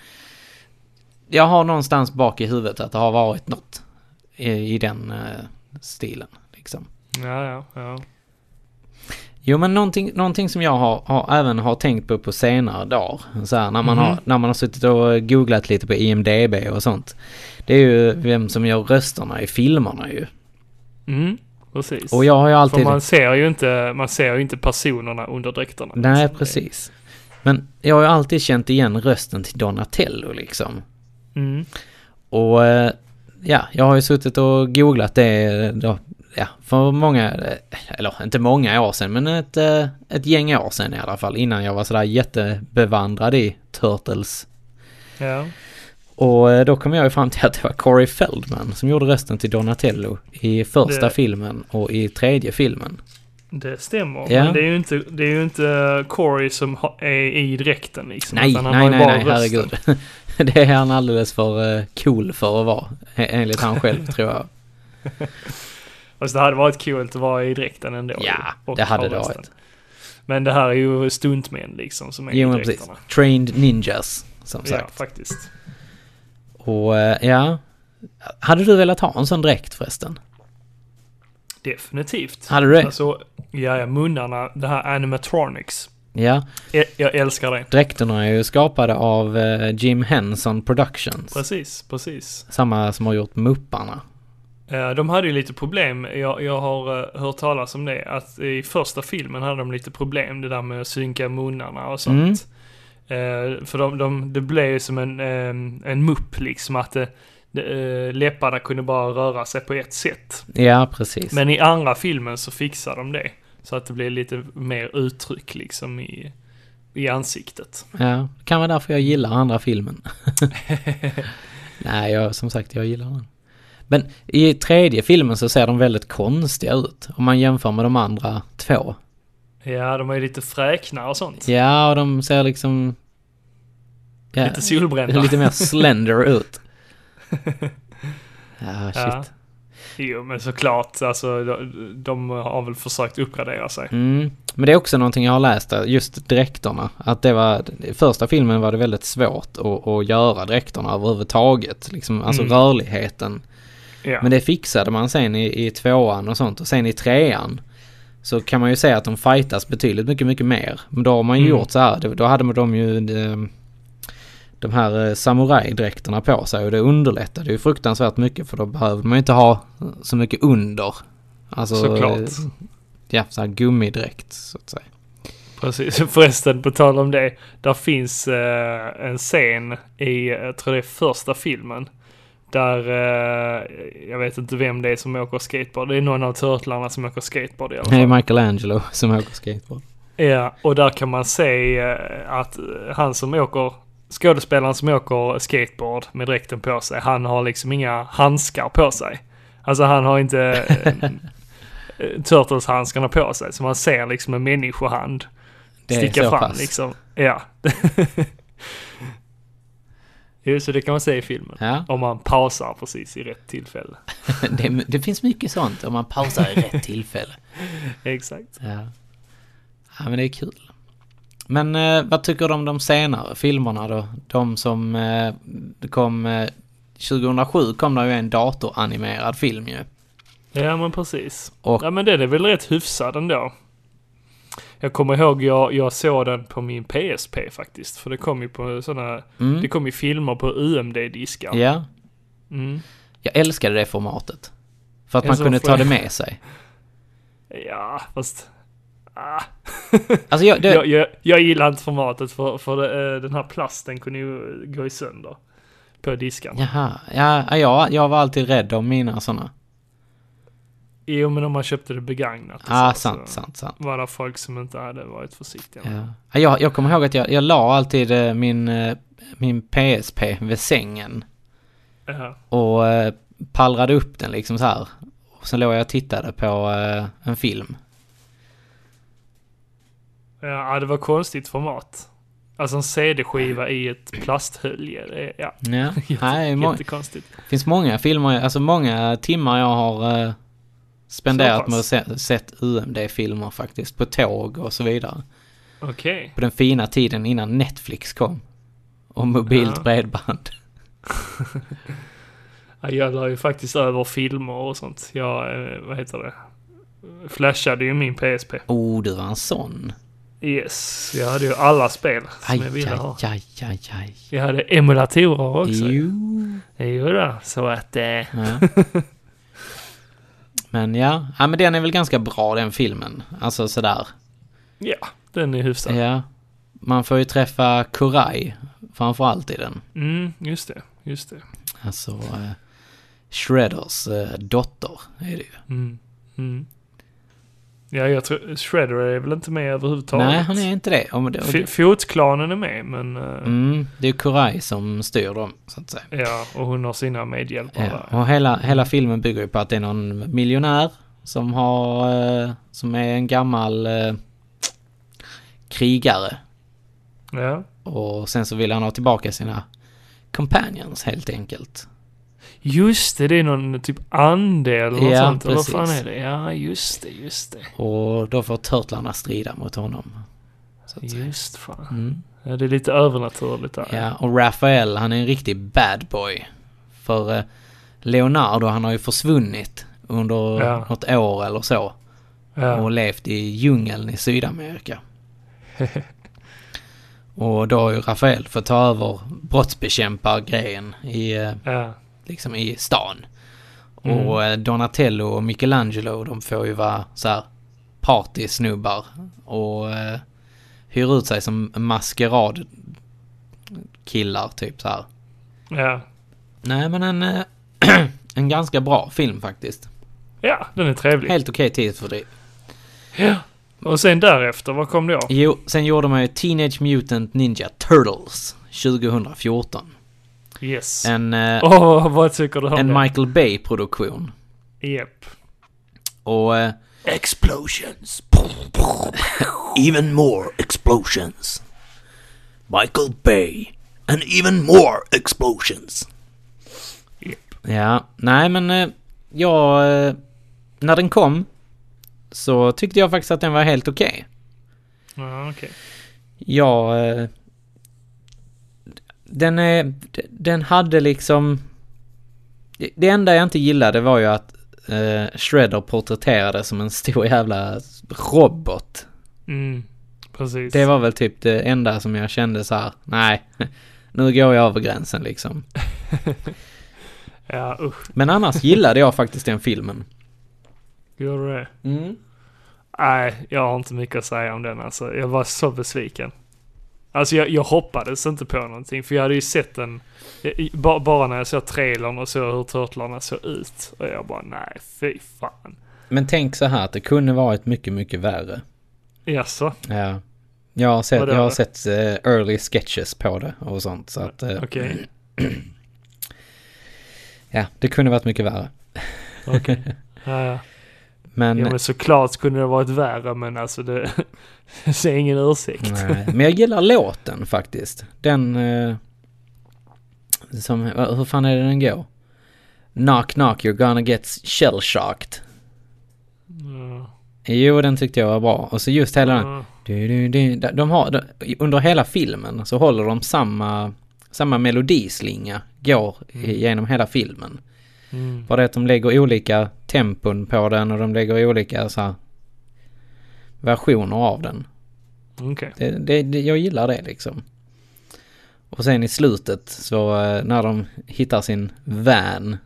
S1: jag har någonstans bak i huvudet att det har varit något i, i den eh, stilen. Liksom.
S3: Ja, ja, ja.
S1: Jo men någonting, någonting som jag har, har, även har tänkt på på senare dagar, så här, när, man
S3: Mhm.
S1: har, när man har suttit och googlat lite på IMDB och sånt. Det är ju vem som gör rösterna i filmerna ju.
S3: Mm, precis.
S1: Och jag har ju
S3: För
S1: alltid...
S3: man ser ju inte, man ser ju inte personerna under dräkterna.
S1: Nej,
S3: liksom.
S1: precis. Men jag har ju alltid känt igen rösten till Donatello liksom.
S3: Mm.
S1: Och eh, ja, jag har ju suttit och googlat det då, ja, för många, eh, eller inte många år sedan, men ett, eh, ett gäng år sedan i alla fall, innan jag var sådär jättebevandrad i Turtles.
S3: Ja.
S1: Och eh, då kom jag ju fram till att det var Corey Feldman som gjorde rösten till Donatello i första
S3: Det-
S1: filmen och i tredje filmen.
S3: Det stämmer.
S1: Ja.
S3: Men det är ju inte, det är ju inte Corey som ha, är i dräkten liksom.
S1: Nej, nej, nej, nej,
S3: rösten.
S1: herregud. det är han alldeles för cool för att vara, e- enligt han själv tror jag.
S3: Fast det hade varit kul att vara i dräkten ändå.
S1: Ja,
S3: ju. Och
S1: det hade
S3: ha
S1: det varit.
S3: Men det här är ju stuntmän liksom som är
S1: Jo,
S3: i
S1: men precis.
S3: dräkterna.
S1: Trained ninjas, som
S3: Ja,
S1: sagt.
S3: faktiskt.
S1: Och eh, ja, hade du velat ha en sån dräkt förresten?
S3: Definitivt.
S1: Hade du det?
S3: Alltså, ja, ja, munnarna, det här animatronics.
S1: Ja,
S3: Jag, jag älskar det.
S1: dräkterna är ju skapade av eh, Jim Henson Productions.
S3: Precis, precis.
S1: Samma som har gjort Mupparna.
S3: Eh, De hade ju lite problem, jag, jag har eh, hört talas om det, att i första filmen hade de lite problem, det där med att synka munnarna och sånt. Eh, för de, de, det blev ju som en, en mupp liksom, att det, det, läpparna kunde bara röra sig på ett sätt.
S1: Ja, precis.
S3: Men i andra filmen så fixar de det. Så att det blir lite mer uttryck liksom i, i ansiktet.
S1: Ja, det kan vara därför jag gillar andra filmen. Nej, jag, som sagt, jag gillar den. Men i tredje filmen så ser de väldigt konstiga ut. Om man jämför med de andra två.
S3: Ja, de är ju lite fräkna och sånt.
S1: Ja, och de ser liksom... Ja,
S3: Lite solbrända.
S1: lite mer slender ut. Ja, shit.
S3: Ja. Jo, men såklart. Alltså, de, de har väl försökt uppgradera sig.
S1: Mm. Men det är också någonting jag har läst just dräkterna. Att det var, i första filmen var det väldigt svårt att, att göra dräkterna överhuvudtaget. Liksom, alltså
S3: Mm.
S1: rörligheten.
S3: Ja.
S1: Men det fixade man sen i, i tvåan och sånt. Och sen i trean så kan man ju säga att de fightas betydligt mycket, mycket mer. Men då har man ju
S3: Mm.
S1: gjort så här. Då, hade de ju de, de här eh, samurajdräkterna på sig och det underlättade ju fruktansvärt mycket för då behöver man ju inte ha så mycket under. Alltså,
S3: Såklart.
S1: eh, Ja, så här gummidräkt så att säga.
S3: Precis. Förresten, på tal om det. Där finns eh, en scen i, jag tror det är första filmen. Där, eh, jag vet inte vem det är som åker skateboard. Det är någon av turtlarna som åker skateboard i alla
S1: Det är
S3: fall.
S1: Michelangelo som åker skateboard.
S3: Ja, och där kan man se eh, att han som åker, skådespelaren som åker skateboard med dräkten på sig, han har liksom inga handskar på sig. Alltså han har inte eh, Turtles-handskarna på sig, så man ser liksom en människohand
S1: Det
S3: sticka fram
S1: pass.
S3: liksom. Ja. Jo, så det kan man se i filmen.
S1: Ja,
S3: Om man pausar precis i rätt tillfälle.
S1: det, det finns mycket sånt om man pausar i rätt tillfälle.
S3: Exakt.
S1: Ja. ja, men det är kul. Men eh, vad tycker du om de senare filmerna då? De som eh, kom... Eh, 2007 kom det ju en datoranimerad film ju.
S3: Ja, men precis.
S1: Och-
S3: Ja, men den är väl rätt hyfsad ändå. Jag kommer ihåg, jag, jag såg den på min PSP faktiskt. För det kom ju på sådana,
S1: Mm.
S3: det kom ju filmer på UMD-diskar.
S1: Ja,
S3: Mm.
S1: jag älskade det formatet. För att
S3: Ja,
S1: man kunde ta
S3: jag-
S1: det med sig.
S3: Ja, fast... Ah.
S1: Alltså jag, det,
S3: Jag, jag, jag gillar inte formatet för, för det, eh, den här plasten kunde ju gå i sönder. På diskarna.
S1: Jaha, ja, ja, jag var alltid rädd om mina sådana.
S3: Jo, men om man köpte det begagnat.
S1: Ja,
S3: så,
S1: sant,
S3: så
S1: sant, sant.
S3: Var det folk som inte hade varit försiktiga.
S1: Ja. Ja, Jag, jag kommer ihåg att jag, jag la alltid eh, min, eh, min PSP vid sängen.
S3: Ja.
S1: Och eh, pallrade upp den liksom så här. Och sen låg jag och tittade på en film.
S3: Ja, det var konstigt format. Alltså en CD-skiva i ett plasthölje. Det ja,
S1: Ja,
S3: jätte,
S1: nej,
S3: jättekonstigt.
S1: finns många filmer, alltså många timmar jag har spenderat med att se, sett UMD-filmer faktiskt. På tåg och så vidare.
S3: Okej.
S1: På den fina tiden innan Netflix kom. Och mobilt
S3: Ja.
S1: bredband.
S3: Ja, jag la ju faktiskt över filmer och sånt. Jag, eh, vad heter det? Flashade ju min PSP.
S1: Oh, du var en sån.
S3: Yes, jag hade ju alla spel som
S1: Aj,
S3: jag ville ha.
S1: aj, aj, aj, aj.
S3: Jag hade emulatorer också.
S1: Jo.
S3: Jo då, så att... Eh,
S1: Ja. Men ja, ja men den är väl ganska bra den filmen. Alltså sådär.
S3: ja, den är hyfsad.
S1: Ja. Man får ju träffa Kurai framförallt i den.
S3: Mm, just det, just det.
S1: Alltså eh, Shredders eh, dotter är det ju.
S3: Mm, mm. Ja, jag tror... Shredder är väl inte med överhuvudtaget?
S1: Nej, han är inte det. Om det,
S3: Fotklanen är med, men... eh,
S1: mm, det är Kurai som styr dem, så att säga.
S3: Ja, och hon har sina medhjälpare
S1: Ja, och hela, hela filmen bygger ju på att det är någon miljonär som har, eh, som är en gammal eh, krigare.
S3: Ja.
S1: Och sen så vill han ha tillbaka sina companions helt enkelt.
S3: Just det, det är någon typ ande eller något
S1: Ja,
S3: sånt. Eller vad
S1: precis.
S3: fan är det? Ja, just det, just det.
S1: Och då får turtlarna strida mot honom. Att säga.
S3: Just fan.
S1: Mm.
S3: Ja, det är lite övernaturligt där.
S1: Ja, och Raphael han är en riktig bad boy. För eh, Leonardo han har ju försvunnit under
S3: Ja.
S1: något år eller så.
S3: Ja.
S1: och levt i djungeln i Sydamerika. och då har ju Rafael fått ta över brottsbekämpargrejen i, eh,
S3: ja.
S1: Liksom i stan.
S3: Mm.
S1: Och eh, Donatello och Michelangelo de får ju vara så här partysnubbar och eh, hyr ut sig som maskerad killar typ så här.
S3: ja.
S1: Nej men en, eh, en ganska bra film faktiskt.
S3: Ja, den är trevlig.
S1: Helt okej tidsfördriv.
S3: Ja. Och sen därefter, vad kom då?
S1: Jo, sen gjorde man ju Teenage Mutant Ninja Turtles 2014.
S3: Yes.
S1: En,
S3: Åh, vad tycker du om
S1: en
S3: det?
S1: Michael Bay-produktion.
S3: Japp.
S1: Och eh,
S2: Explosions. even more explosions. Michael Bay. And even more explosions.
S1: ja, nej men eh, jag... När den kom så tyckte jag faktiskt att den var helt okej.
S3: Ja, okej.
S1: Jag... Den är... Den hade liksom... Det- enda jag inte gillade var ju att eh, Shredder porträtterades som en stor jävla robot.
S3: Mm. Precis.
S1: Det var väl typ det enda som jag kände så här. nej, nu går jag över gränsen liksom.
S3: Ja, usch.
S1: Men annars gillade jag faktiskt den filmen.
S3: Gjorde du det? Nej, jag har inte mycket att säga om den alltså. Jag var så besviken. Alltså jag, jag hoppades inte på någonting för jag hade ju sett den jag- ba, bara när jag såg trailern och såg hur turtlarna såg ut. Och jag bara nej, fy fan.
S1: Men tänk så här att det kunde varit mycket, mycket värre.
S3: Jaså?
S1: Ja. Jag har sett, jag har sett eh, early sketches på det och sånt så att... eh,
S3: Okej.
S1: Ja, det kunde varit mycket värre.
S3: Okej. Ja, ja.
S1: Men...
S3: ja men såklart kunde det varit värre men alltså det... det är ingen ursäkt.
S1: nej, men jag gillar låten faktiskt. Den... Eh, Som, va- hur fan är det den går? Knock knock you're gonna get shell shocked.
S3: Ja.
S1: Jo, den tyckte jag var bra. Och så just hela den.
S3: Ja.
S1: Du, du, de har, de, under hela filmen så håller de samma, samma melodislinga, går i- genom hela filmen.
S3: Mm.
S1: Bara det att de lägger olika tempon på den och de lägger olika så här, versioner av den.
S3: Okej.
S1: Det, det, det, jag gillar det liksom. Och sen i slutet så eh, när de hittar sin van.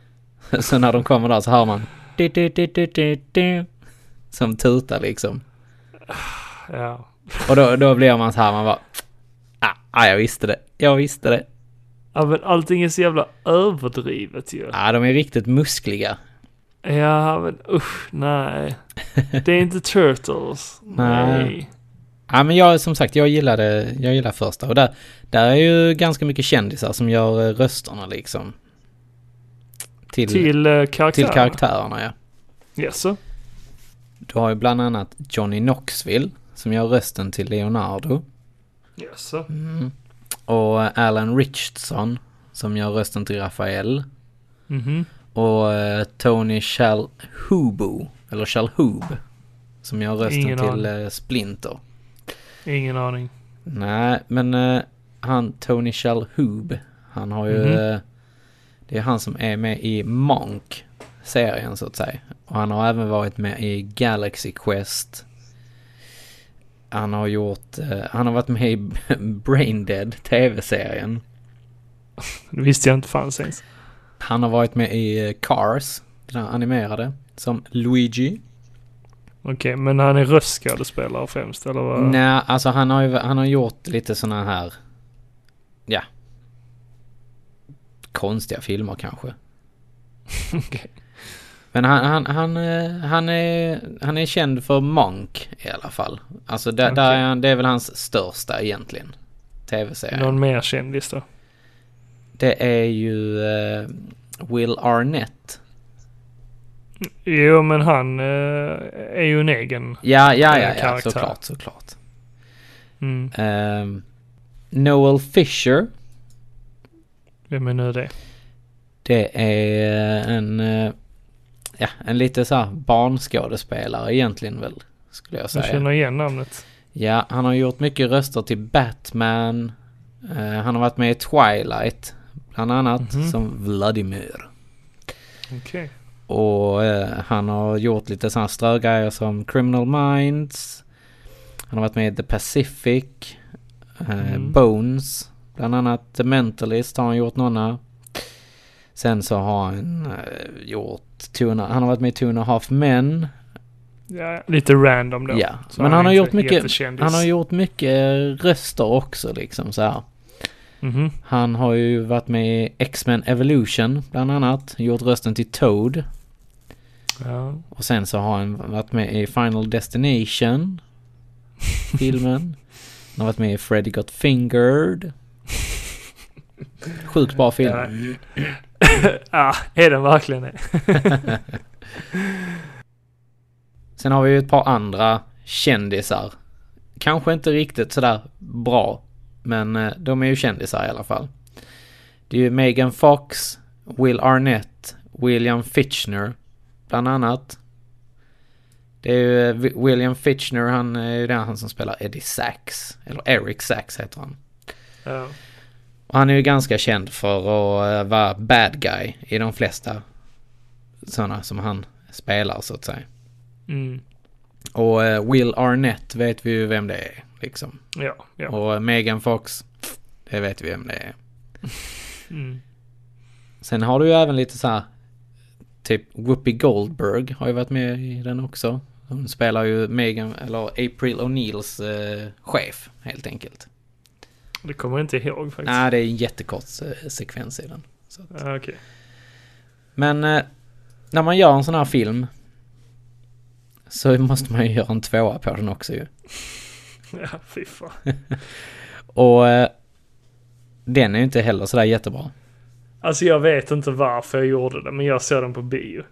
S1: så när de kommer där så hör man. Du, du, du, du, du, du, som tutar liksom.
S3: Ja.
S1: Och då, då blir man så här, man bara. Ah, ah, jag visste det. Jag visste det.
S3: ja, men allting är så jävla överdrivet ju.
S1: Ah, de är riktigt muskliga.
S3: Ja, men usch, nej. Det är inte Turtles.
S1: Nej. Ja men jag som sagt, jag gillade, jag gillar första och där, där är ju ganska mycket kändisar som gör eh, rösterna liksom. Till, till,
S3: Till uh, karaktärerna?
S1: karaktärerna ja.
S3: Jaså?
S1: Du har ju bland annat Johnny Knoxville som gör rösten till Leonardo.
S3: Jaså?
S1: Mm. Och Alan Richardson som gör rösten till Rafael.
S3: Mhm.
S1: Och eh, Tony Shalhoub, eller Shalhoub, som gör rösten
S3: Ingen
S1: till eh, Splinter.
S3: Ingen aning.
S1: Nej, men eh, han Tony Shalhoub, han har ju... Eh, det är han som är med i Monk, serien så att säga. Och han har även varit med i Galaxy Quest. Han har gjort... eh, han har varit med i Braindead, tv-serien.
S3: Det visste jag inte fanns ens.
S1: Han har varit med i eh, Cars, den här animerade, som Luigi.
S3: Okej, men han är röstskådespelare främst, eller vad?
S1: Nej, alltså han har ju han har gjort lite såna här, ja, konstiga filmer kanske.
S3: Okej.
S1: Men han, han, han, eh, han, är, han är känd för Monk i alla fall. Alltså där, där
S3: Okej.
S1: är han, det är väl hans största egentligen. Tv-serie.
S3: Någon mer kändis då?
S1: Det är ju eh, Will Arnett.
S3: Jo, men han eh, är ju en egen.
S1: Ja, ja,
S3: Eh,
S1: ja, ja
S3: karaktär.
S1: såklart, såklart.
S3: Mm.
S1: Ehm, Noel Fisher.
S3: Vem är nu det?
S1: Det är en, eh, ja, en lite så här barnskådespelare egentligen väl, skulle jag
S3: Jag
S1: säga.
S3: känner igen namnet.
S1: Ja, han har gjort mycket röster till Batman. Eh, han har varit med i Twilight, bland annat,
S3: Mhm.
S1: som Vladimir.
S3: Okej.
S1: Och eh, han har gjort lite sådana strögrejer som Criminal Minds. Han har varit med i The Pacific. Eh,
S3: Mm.
S1: Bones. Bland annat The Mentalist har han gjort några. Sen så har han eh, gjort two and a, Han har varit med i Two and a Half Men.
S3: Ja, lite random då.
S1: Ja,
S3: Så
S1: men
S3: han
S1: han har gjort mycket. Han har gjort mycket röster också liksom så här.
S3: Mhm.
S1: Han har ju varit med i X-Men Evolution bland annat. Gjort rösten till Toad.
S3: Ja.
S1: Och sen så har han varit med i Final Destination. Filmen. Han har varit med i Freddy Got Fingered. Sjukt bra film.
S3: Ja. ah, är den verkligen det?
S1: Sen har vi ju ett par andra kändisar. Kanske inte riktigt sådär bra. Men eh, de är ju kändisar i alla fall. Det är ju Megan Fox, Will Arnett, William Fitchner bland annat. Det är ju eh, Wi- William Fitchner, han är ju den han som spelar Eddie Sachs. Eller Eric Sachs heter han.
S3: Ja.
S1: Och han är ju ganska känd för att eh, vara bad guy i de flesta sådana som han spelar så att säga.
S3: Mm.
S1: Och eh, Will Arnett vet vi ju vem det är liksom.
S3: Ja, ja.
S1: Och Megan Fox, det vet vi vem det är.
S3: Mm.
S1: Sen har du ju även lite så här typ Whoopi Goldberg har ju varit med i den också. Hon spelar ju Megan, eller April O'Neills eh, chef helt enkelt.
S3: Det kommer jag inte ihåg faktiskt.
S1: Nej, det är en jättekort eh, sekvens i den. Så. att-
S3: Ah, Okej.
S1: Men eh, när man gör en sån här film så måste man ju göra en tvåa på den också ju.
S3: Ja, fy fan.
S1: Och eh, den är ju inte heller sådär jättebra.
S3: Alltså jag vet inte varför jag gjorde det, men jag såg den på bio.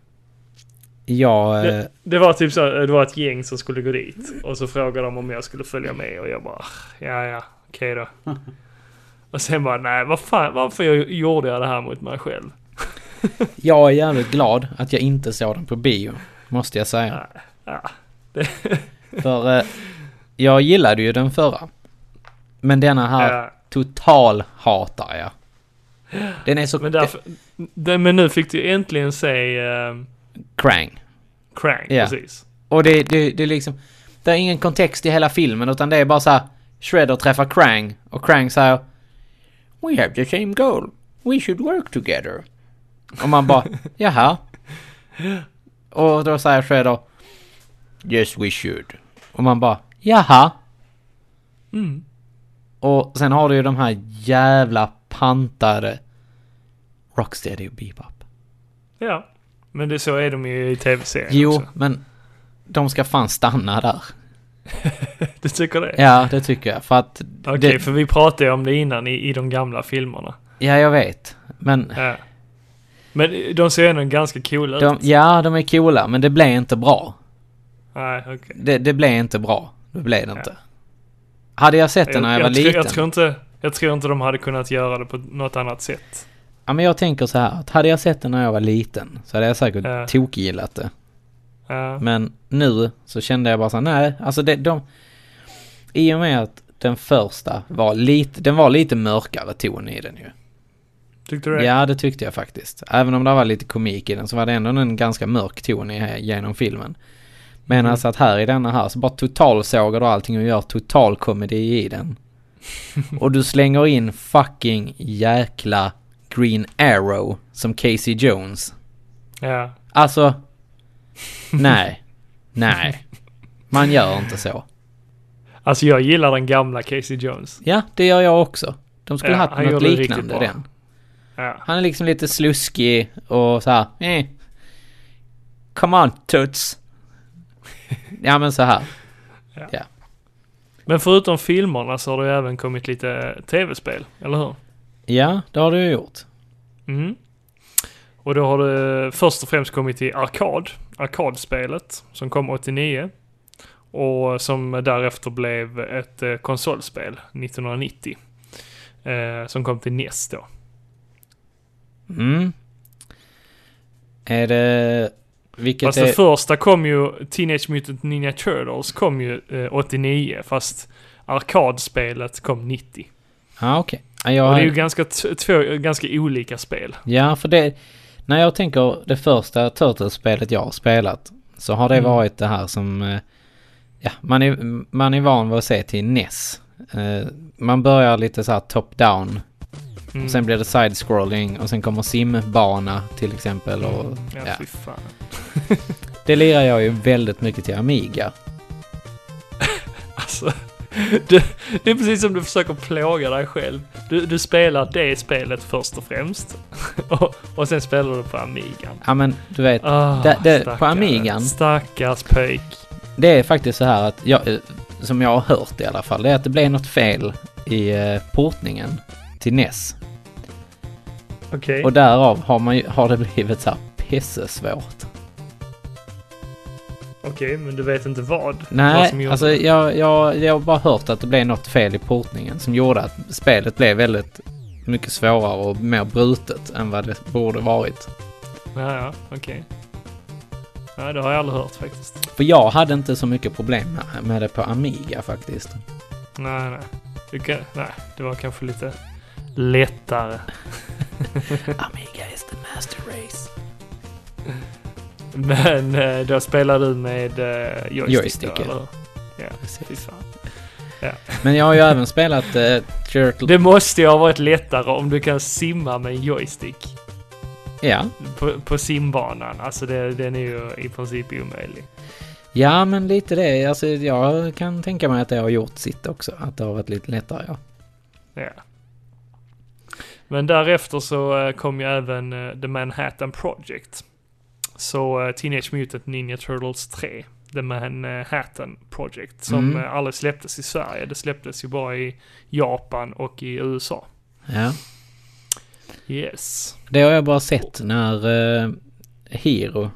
S1: Jag... Eh,
S3: Det, det var typ så, det var ett gäng som skulle gå dit. Och så frågade de om jag skulle följa med och jag bara, ja ja, okej då. Och sen bara, nej vad fan, varför jag, gjorde jag det här mot mig själv?
S1: Jag är jävligt glad att jag inte såg den på bio, måste jag säga.
S3: Ja,
S1: För eh, jag gillade ju den förra. Men denna här
S3: ja.
S1: total hatar jag. Den är så...
S3: Men, därför, det, men nu fick du äntligen se uh,
S1: Krang.
S3: Krang,
S1: Ja.
S3: precis.
S1: Och det, det, det är liksom... Det är ingen kontext i hela filmen utan det är bara så här. Shredder träffar Krang och Krang säger We have the same goal. We should work together. Och man bara jaha. Och då säger Shredder Yes we should. Och man bara jaha.
S3: Mm.
S1: Och sen har du ju de här jävla pantade Rocksteady och Bebop.
S3: Ja. Men det så är de ju i tv-serien
S1: Jo,
S3: också.
S1: men de ska fan stanna där.
S3: Du tycker det?
S1: Ja, det tycker jag. För att...
S3: Okej,
S1: det,
S3: för vi pratade ju om det innan i, i de gamla filmerna.
S1: ja, jag vet. Men...
S3: Ja. Men de ser ändå ganska coola
S1: De,
S3: ut.
S1: ja, de är coola, men det blev inte bra.
S3: Nej, okej.
S1: Det, det blev inte bra. Det blev det inte. Hade jag sett den när jag, var
S3: tror-
S1: liten...
S3: Jag tror, inte, jag tror inte de hade kunnat göra det på något annat sätt.
S1: Ja, men jag tänker så här. Att hade jag sett den när jag var liten så hade jag säkert
S3: Ja.
S1: tokgillat det.
S3: Ja.
S1: Men nu så kände jag bara så här, nej, alltså det, de... I och med att den första var lite, den var lite mörkare ton i den ju.
S3: Tyckte du det?
S1: Ja, det tyckte jag faktiskt. Även om det var lite komik i den så var det ändå en ganska mörk ton i, genom filmen. Men
S3: Mm.
S1: alltså att här i denna här så bara totalsågar du allting och gör total komedi i den. och du slänger in fucking jäkla Green Arrow som Casey Jones.
S3: Ja.
S1: Alltså, nej, nej. Man gör inte så.
S3: Alltså jag gillar den gamla Casey Jones.
S1: Ja, det gör jag också. De skulle
S3: Ja,
S1: haft något liknande den.
S3: Ja.
S1: Han är liksom lite sluskig och så här. Eh. Come on tuts. Ja men så här.
S3: Men förutom filmerna så har det ju även kommit lite tv-spel, eller hur?
S1: Ja, det har du ju gjort.
S3: Mm. Och då har det först och främst kommit till Arkad, arkadspelet, som kom 89. Och som därefter blev ett eh, konsolspel 1990. Eh, som kom till NES då.
S1: Mm. Är det... Vilket
S3: Fast
S1: är...
S3: det första kom ju, Teenage Mutant Ninja Turtles kom ju eh, 89, fast arkadspelet kom 90.
S1: Ja, okej. Ja, jag
S3: Och det är ju
S1: har...
S3: ganska, två ganska olika spel.
S1: Ja, för det... När jag tänker det första Turtles-spelet jag har spelat så har det
S3: Mm.
S1: varit det här som... eh, Ja, man är, man är van vid att se till NES. Eh, Man börjar lite så här top-down.
S3: Mm.
S1: Och sen blir det side-scrolling och sen kommer simbana till exempel och...
S3: Ja,
S1: Ja.
S3: fy fan.
S1: Det lirar jag ju väldigt mycket till Amiga.
S3: Alltså, det, det är precis som du försöker plåga dig själv. Du, du spelar det spelet först och främst. Och, och sen spelar du på Amigan.
S1: Ja men du vet,
S3: Ah,
S1: Det- det- på
S3: stackare.
S1: Amigan.
S3: Stackars pöjk.
S1: det är faktiskt så här att jag, eh, som jag har hört i alla fall, det är att det blev något fel i eh, portningen till NES.
S3: Okej.
S1: Och därav har, man ju, har det blivit så här pissesvårt.
S3: Okej, men du vet inte vad? vad som
S1: Nej,
S3: gjorde
S1: alltså jag, jag, jag har bara hört att det blev något fel i portningen som gjorde att spelet blev väldigt mycket svårare och mer brutet än vad det borde varit.
S3: Ja, ja, okej. Nej, det har jag aldrig hört faktiskt.
S1: För jag hade inte så mycket problem med- med det på Amiga faktiskt.
S3: Nej, nej. Du kan, nej, det var kanske lite lättare.
S1: Amiga is the master race.
S3: Men eh, då spelar du med eh, joystick,
S1: Joystick,
S3: då,
S1: ja.
S3: eller? Ja,
S1: Precis.
S3: fan.
S1: Men jag har ju även spelat uh, Turtle...
S3: Det måste ju ha varit lättare om du kan simma med en joystick
S1: Ja.
S3: på, på simbanan. Alltså det, den är ju i princip omöjlig.
S1: ja, men lite det. Alltså jag kan tänka mig att det har gjort sitt också. Att det har varit lite lättare, ja.
S3: Ja. Men därefter så eh, kom ju även eh, The Manhattan Project. Så eh, Teenage Mutant Ninja Turtles 3. The Manhattan Project. Som
S1: Mm.
S3: aldrig släpptes i Sverige. Det släpptes ju bara i Japan och i USA.
S1: Ja.
S3: Yes.
S1: Det har jag bara sett när uh, Hero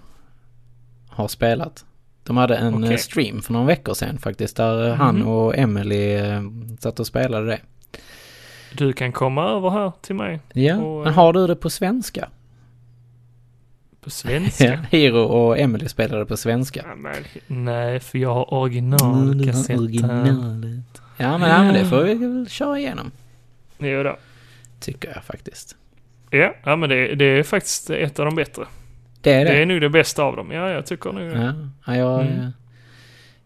S1: har spelat. De hade en eh, stream för några veckor sedan faktiskt. Där eh, han
S3: Mhm.
S1: och Emily uh, satt och spelade det.
S3: Du kan komma över här till mig
S1: Ja,
S3: Och,
S1: men
S3: eh,
S1: har du det på svenska?
S3: på svenska.
S1: Ja, Hiro och Emily spelade på svenska.
S3: Ja, men, nej, för jag har originalkassetten.
S1: Ja, men, ja, men det får vi väl köra igenom.
S3: Jo då.
S1: Tycker jag faktiskt.
S3: Ja, ja men det, det är faktiskt ett av de bättre.
S1: Det är det.
S3: Det är nog det bästa av dem. Ja, jag tycker nog det.
S1: Ja, ja jag,
S3: Mm.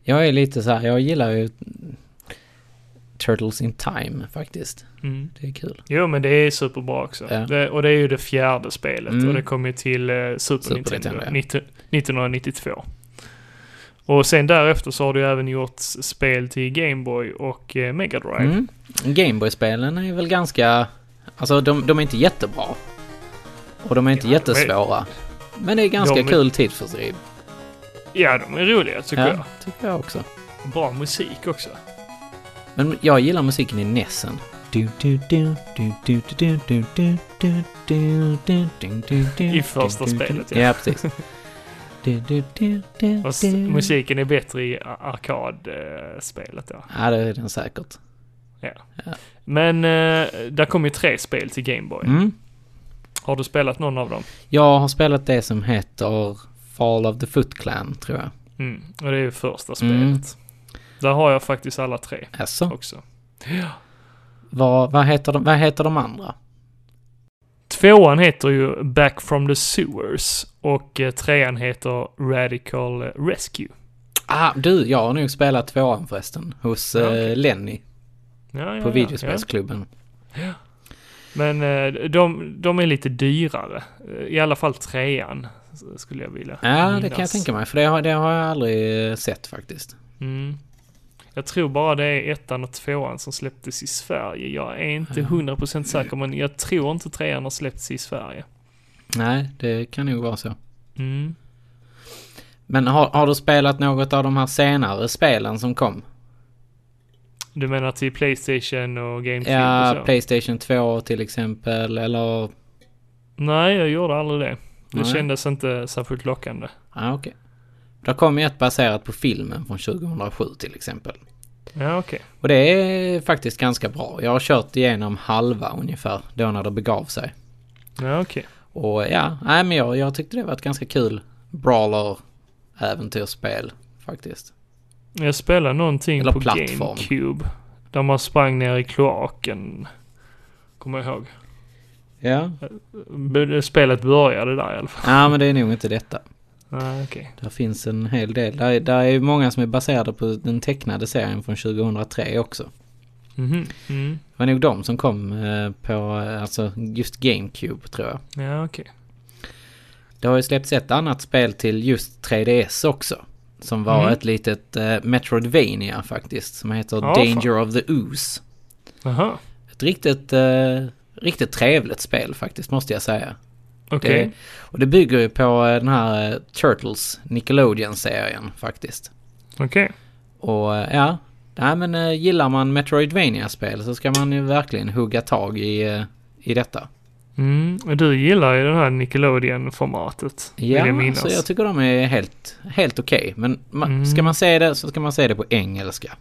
S1: jag är lite så här, jag gillar ju Turtles in Time faktiskt.
S3: Mm.
S1: Det är kul.
S3: Jo, men det är superbra också.
S1: Ja.
S3: Det, och det är ju det fjärde spelet.
S1: Mm.
S3: Och det kom ju till eh, Super,
S1: Super
S3: Nintendo,
S1: Nintendo, ja.
S3: 19, 1992. Och sen därefter så har du även gjort spel till Game Boy och eh, Mega Drive.
S1: Mm. Gameboy-spelen är väl ganska, alltså de, de är inte jättebra. Och de är inte
S3: Ja,
S1: jättesvåra. Men det är ganska
S3: De
S1: kul tidsfördriv.
S3: Ja, de är roliga tycker
S1: Ja,
S3: jag.
S1: tycker jag också.
S3: Bra musik också.
S1: Men jag gillar musiken i Nessen.
S3: I första spelet,
S1: ja.
S3: Ja,
S1: precis.
S3: Fast musiken är bättre i arkadspelet ja.
S1: Ja, det är den säkert. Ja.
S3: Men eh, där kom ju tre spel till Gameboy.
S1: Mm.
S3: Har du spelat någon av dem?
S1: Jag har spelat det som heter Fall of the Foot Clan, tror jag.
S3: Mm. Och det är ju första spelet.
S1: Mm.
S3: Där har jag faktiskt alla tre
S1: Alltså,
S3: också.
S1: vad, vad, heter de, vad heter de andra?
S3: Tvåan heter ju Back from the Sewers och eh, trean heter Radical Rescue.
S1: Ah, du, jag har nog spelat tvåan förresten. Hos
S3: Ja,
S1: eh,
S3: okej.
S1: Lenny
S3: Ja, ja,
S1: på
S3: ja,
S1: videospelsklubben.
S3: Ja. Men eh, de, de är lite dyrare. I alla fall trean skulle jag vilja
S1: Ja, det
S3: minnas.
S1: kan jag tänka mig. För det har, det har jag aldrig sett faktiskt.
S3: Mm. Jag tror bara det är ettan och tvåan som släpptes i Sverige. Jag är inte
S1: Ja.
S3: 100% säker men jag tror inte trean har släppts i Sverige.
S1: Nej, det kan nog vara så.
S3: Mm.
S1: Men har, har du spelat något av de här senare spelen som kom?
S3: Du menar till Playstation och GameCube
S1: Ja,
S3: och så?
S1: Playstation 2 till exempel, eller...
S3: Nej, jag gjorde aldrig det. Det
S1: Nej.
S3: kändes inte särskilt lockande.
S1: Ja, okej. Det kom ju ett baserat på filmen från 2007 till exempel.
S3: Ja, okej.
S1: Och det är faktiskt ganska bra. Jag har kört igenom halva ungefär, då när det begav sig.
S3: Ja, okej.
S1: Och ja, nej men jag, jag tyckte det var ett ganska kul brawler äventyrsspel faktiskt.
S3: Jag spelade någonting
S1: Eller
S3: på
S1: plattform.
S3: GameCube. Där man sprang ner i kloaken. Kommer jag ihåg.
S1: Ja.
S3: Spelet började där i alla fall.
S1: Ja men det är nog inte detta.
S3: Nej, okej.
S1: Där finns en hel del. Där, är- där är många som är baserade på den tecknade serien från 2003 också.
S3: Mhm. Mm.
S1: Det var nog de som kom eh, på, eh, alltså just GameCube tror jag.
S3: Ja, okej.
S1: Det har ju släppts ett annat spel till just 3DS också. Som var
S3: Mm.
S1: ett litet eh, Metroidvania faktiskt. Som heter
S3: Ja,
S1: Danger of the Ooze.
S3: Aha.
S1: Ett riktigt, eh, riktigt trevligt spel faktiskt måste jag säga.
S3: Okej.
S1: Det, och det bygger ju på eh, den här eh, Turtles Nickelodeon-serien faktiskt.
S3: Okej.
S1: Och eh, ja, nej men gillar man Metroidvania-spel så ska man ju verkligen hugga tag i, i detta.
S3: Mm. Och du gillar ju det här Nickelodeon-formatet. jag
S1: Ja, så jag tycker de är helt, helt okej. Men ma-
S3: Mm.
S1: ska man se det så ska man se det på engelska.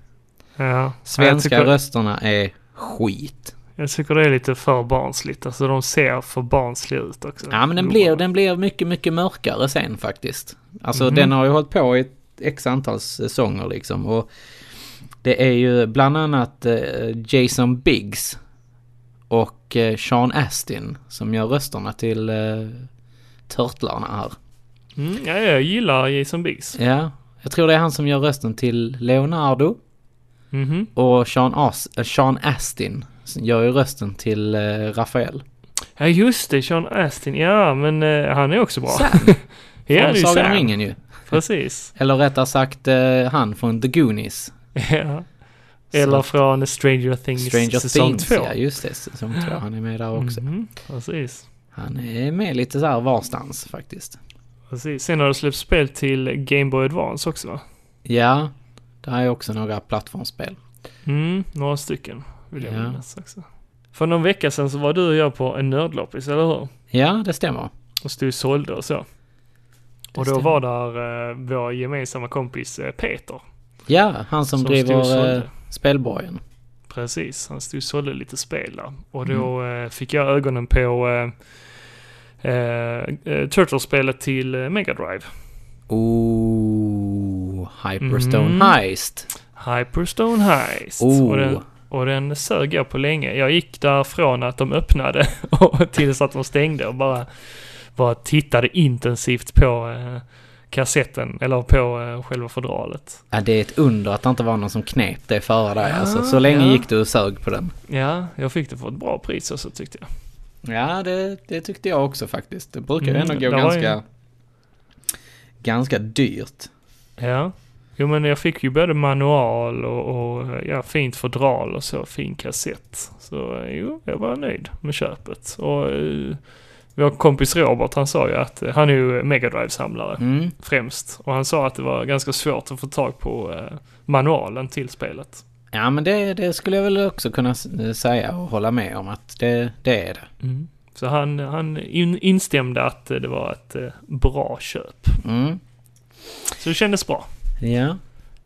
S3: ja.
S1: Svenska
S3: tycker,
S1: rösterna är skit.
S3: Jag tycker det är lite för barnsligt. Alltså de ser för barnsliga ut också.
S1: Ja men den blir, den blir mycket, mycket mörkare sen faktiskt. Alltså
S3: Mhm.
S1: den har ju hållit på i ett x antal säsonger liksom. Och det är ju bland annat eh, Jason Biggs och eh, Sean Astin som gör rösterna till eh, Turtlarna här.
S3: Mm, ja, jag gillar Jason Biggs.
S1: Ja, jag tror det är han som gör rösten till Leonardo
S3: Mhm.
S1: och Sean, As- Sean Astin gör ju rösten till eh, Rafael.
S3: Ja just det, Sean Astin. Ja men eh, han är också bra.
S1: Sam
S3: ja,
S1: från
S3: ju
S1: Sagan om ringen ju.
S3: Precis.
S1: Eller rättare sagt eh, han från The Goonies.
S3: Ja. Eller
S1: Så-
S3: från Stranger Things
S1: Stranger
S3: säsong
S1: Things,
S3: 2.
S1: ja just det. Säsong två. Han är med där också.
S3: Mhm, Precis.
S1: Han är med lite så här varstans faktiskt.
S3: Precis. Sen har det släppts spel till Game Boy Advance också va?
S1: Ja, det är också några plattformsspel.
S3: Mm, några stycken. Vill jag
S1: Ja.
S3: minnas också. För någon vecka sedan så var du och jag på en nördloppis, eller hur?
S1: Ja, det stämmer.
S3: Och stod och sålde och så.
S1: Det
S3: och då
S1: stämmer.
S3: var där eh, vår gemensamma kompis eh, Peter.
S1: Ja, han som,
S3: och
S1: driver eh, spelborgen.
S3: Precis, han stod och sålde lite spel där. Och då eh, fick jag ögonen på eh, eh, eh, Turtles-spelet till eh, Mega Drive.
S1: Oh, Hyperstone
S3: Mm.
S1: Heist.
S3: Hyperstone Heist.
S1: Oh.
S3: Och, den, och den sög jag på länge. Jag gick därifrån att de öppnade och tills att de stängde och bara, bara tittade intensivt på eh, kassetten, eller på eh, själva fodralet.
S1: Ja, det är ett under att det inte var någon som knep det före dig.
S3: Ja,
S1: alltså, så länge
S3: ja.
S1: gick du och sög på den.
S3: Ja, jag fick det för ett bra pris och så tyckte jag.
S1: Ja, det, det tyckte jag också faktiskt. Det brukar ju
S3: Mm,
S1: ändå gå ganska,
S3: ju-
S1: ganska dyrt.
S3: Ja. Jo men jag fick ju både manual och, och ja, fint fodral och så, fin kassett. Så jo, jag var nöjd med köpet. Och eh, vår kompis Robert han sa ju att, eh, han är ju Mega drive samlare
S1: Mm.
S3: främst. Och han sa att det var ganska svårt att få tag på eh, manualen till spelet.
S1: Ja, men det, det skulle jag väl också kunna säga och hålla med om att det, det är det.
S3: Så han, han in, instämde att det var ett bra köp.
S1: Mm.
S3: Så det kändes bra.
S1: Ja.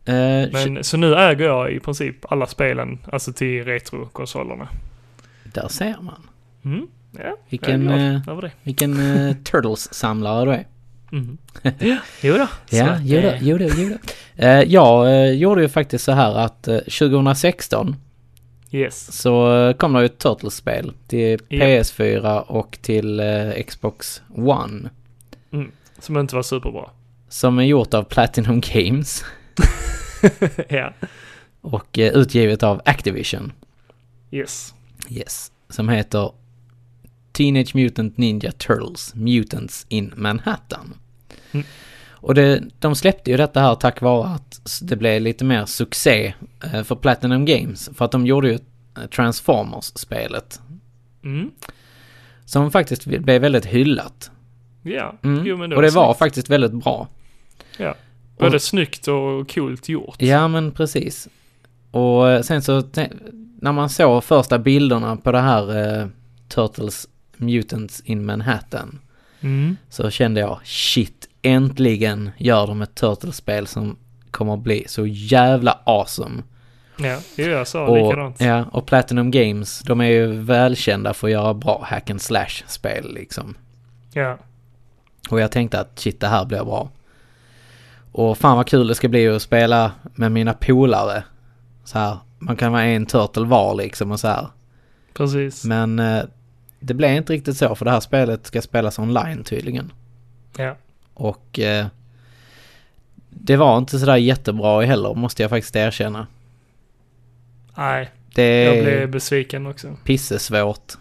S1: Eh,
S3: Men, så nu äger jag i princip alla spelen, alltså till retrokonsolerna.
S1: Där ser man.
S3: Mm. Ja,
S1: Vilken,
S3: jag är
S1: eh,
S3: det.
S1: Vilken uh, Turtles-samlare du är.
S3: Mm. jo då.
S1: Ja, jo då, jo då, jo då. Eh, jag eh, gjorde ju faktiskt så här att eh, 2016
S3: Yes.
S1: så kom det ju ett Turtles-spel till
S3: Ja.
S1: PS4 och till Xbox One.
S3: Som inte var superbra.
S1: Som är gjort av Platinum Games
S3: ja.
S1: och eh, utgivet av Activision.
S3: Yes.
S1: Yes. Som heter Teenage Mutant Ninja Turtles Mutants in Manhattan.
S3: Mm.
S1: Och det, de släppte ju detta här tack vare att det blev lite mer succé eh, för Platinum Games. För att de gjorde ju eh, Transformers-spelet.
S3: Mm.
S1: Som faktiskt blev väldigt hyllat.
S3: Ja.
S1: Mm.
S3: Jo, men det
S1: och det var
S3: snyggt.
S1: faktiskt väldigt bra.
S3: Ja. Både
S1: Och-
S3: snyggt och coolt gjort.
S1: Ja men precis. Och eh, sen så när man såg första bilderna på det här eh, Turtles Mutants in Manhattan.
S3: Mm.
S1: Så kände jag shit, äntligen gör de ett Turtles-spel som kommer att bli så jävla awesome.
S3: Ja, jag sa
S1: och,
S3: likadant.
S1: ja, och Platinum Games, de är ju välkända för att göra bra hack and slash-spel liksom.
S3: Ja.
S1: Och jag tänkte att shit, det här blir bra. Och fan vad kul det ska bli att spela med mina polare. Så här, man kan vara en turtle var liksom och så här.
S3: Precis.
S1: Men eh, det blev inte riktigt så för det här spelet ska spelas online tydligen.
S3: Ja.
S1: Och eh, det var inte sådär jättebra heller måste jag faktiskt erkänna.
S3: Nej,
S1: Det
S3: jag blev besviken också.
S1: pissesvårt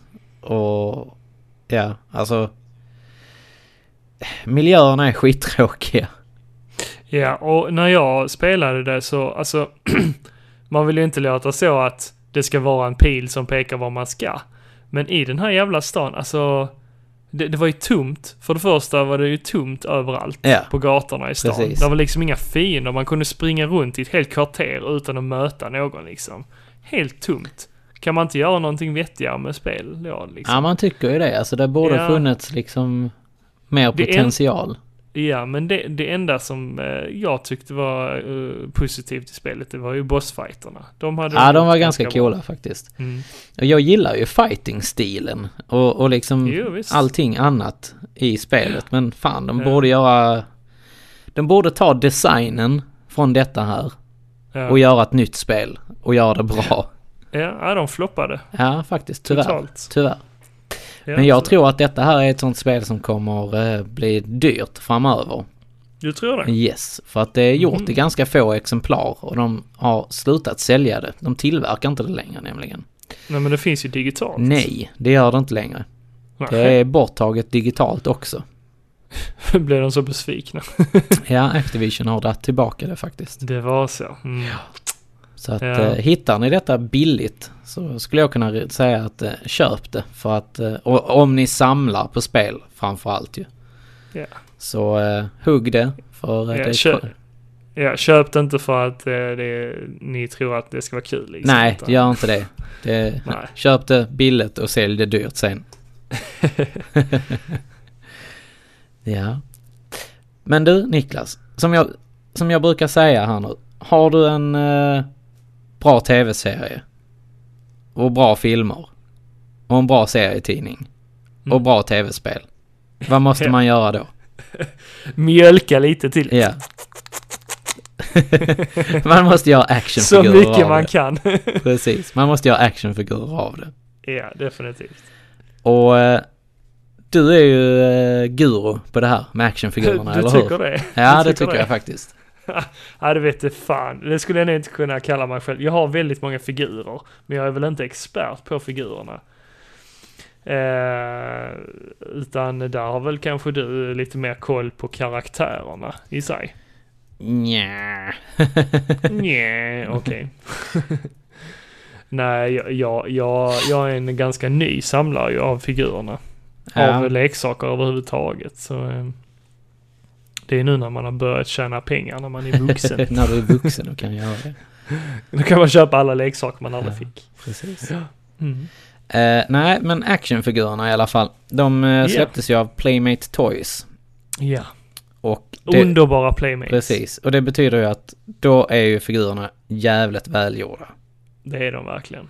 S1: och ja, alltså miljöerna är skittråkiga.
S3: Ja, och när jag spelade det så, alltså, man vill ju inte låta så att det ska vara en pil som pekar var man ska. Men i den här jävla stan, alltså, det, det var ju tomt. För det första var det ju tomt överallt
S1: Ja.
S3: på gatorna i stan.
S1: Precis.
S3: Det var liksom inga fiender, man kunde springa runt i ett helt kvarter utan att möta någon liksom. Helt tomt. Kan man inte göra någonting vettigare med spel då liksom?
S1: Ja man tycker ju det, alltså det borde
S3: Ja.
S1: funnits liksom mer
S3: Det är en-
S1: potential.
S3: Ja, men det, det enda som eh, jag tyckte var eh, positivt i spelet, det var ju bossfighterna. De hade
S1: Ja de var ganska
S3: bra.
S1: coola faktiskt.
S3: Mm.
S1: Och jag gillar ju fighting-stilen och, och liksom
S3: Jo,
S1: allting annat i spelet. Men fan, de
S3: Ja.
S1: borde göra... De borde ta designen från detta här
S3: Ja.
S1: och göra ett nytt spel och göra det bra.
S3: Ja, ja, de floppade.
S1: Ja, faktiskt. Tyvärr.
S3: Totalt.
S1: Tyvärr.
S3: Ja,
S1: Men jag tror att detta här är ett sånt spel som kommer eh, bli dyrt framöver.
S3: Du tror det?
S1: Yes, för att det är gjort
S3: Mm.
S1: i ganska få exemplar och de har slutat sälja det. De tillverkar inte det längre nämligen.
S3: Nej, men det finns ju digitalt.
S1: Nej, det gör det inte längre.
S3: Nej.
S1: Det är borttaget digitalt också.
S3: Blev de så besvikna?
S1: Ja, Activision har dragit tillbaka det faktiskt.
S3: Det var så. Mm.
S1: Så att
S3: Ja.
S1: eh, hittar ni detta billigt så skulle jag kunna säga att eh, köp det. För att, eh, om ni samlar på spel framförallt ju.
S3: Ja.
S1: Så eh, hugg det. För eh,
S3: Ja,
S1: det
S3: köp, ja, köp det inte för att eh, det, ni tror att det ska vara kul. Liksom,
S1: Nej,
S3: utan-
S1: gör inte det. det
S3: Nej.
S1: köp det billigt och sälj det dyrt sen. ja. Men du Niklas, som jag, som jag brukar säga här nu. Har du en eh, bra tv-serie och bra filmer. Och en bra serietidning. Och
S3: Mm.
S1: bra tv-spel. Vad måste man göra då?
S3: Mjölka lite till.
S1: Ja. man måste göra
S3: Så
S1: actionfigurer
S3: mycket
S1: av
S3: man
S1: det.
S3: kan.
S1: Precis, man måste göra actionfigurer av det.
S3: ja, definitivt.
S1: Och eh, du är ju eh, guru på det här med actionfigurerna,
S3: Du
S1: eller hur?
S3: tycker det?
S1: Ja,
S3: Du
S1: det tycker jag faktiskt.
S3: Ja, det vet jag fan. Det skulle jag nog inte kunna kalla mig själv. Jag har väldigt många figurer, men jag är väl inte expert på figurerna. Eh, utan där har väl kanske du lite mer koll på karaktärerna i sig.
S1: Nja.
S3: Nej, okej. Nej, jag, jag, jag, jag är en ganska ny samlare av figurerna.
S1: Ja.
S3: Av leksaker överhuvudtaget. Så, eh, det är nu när man har börjat tjäna pengar när man är vuxen.
S1: När du är vuxen och kan göra det.
S3: Då kan man köpa alla leksaker man aldrig
S1: Ja.
S3: fick.
S1: Precis.
S3: Mm.
S1: Eh, nej, men actionfigurerna i alla fall. De eh, släpptes ju av Playmate Toys.
S3: Ja,
S1: Och det,
S3: underbara playmates.
S1: Precis, och det betyder ju att då är ju figurerna jävligt välgjorda.
S3: Det är de verkligen.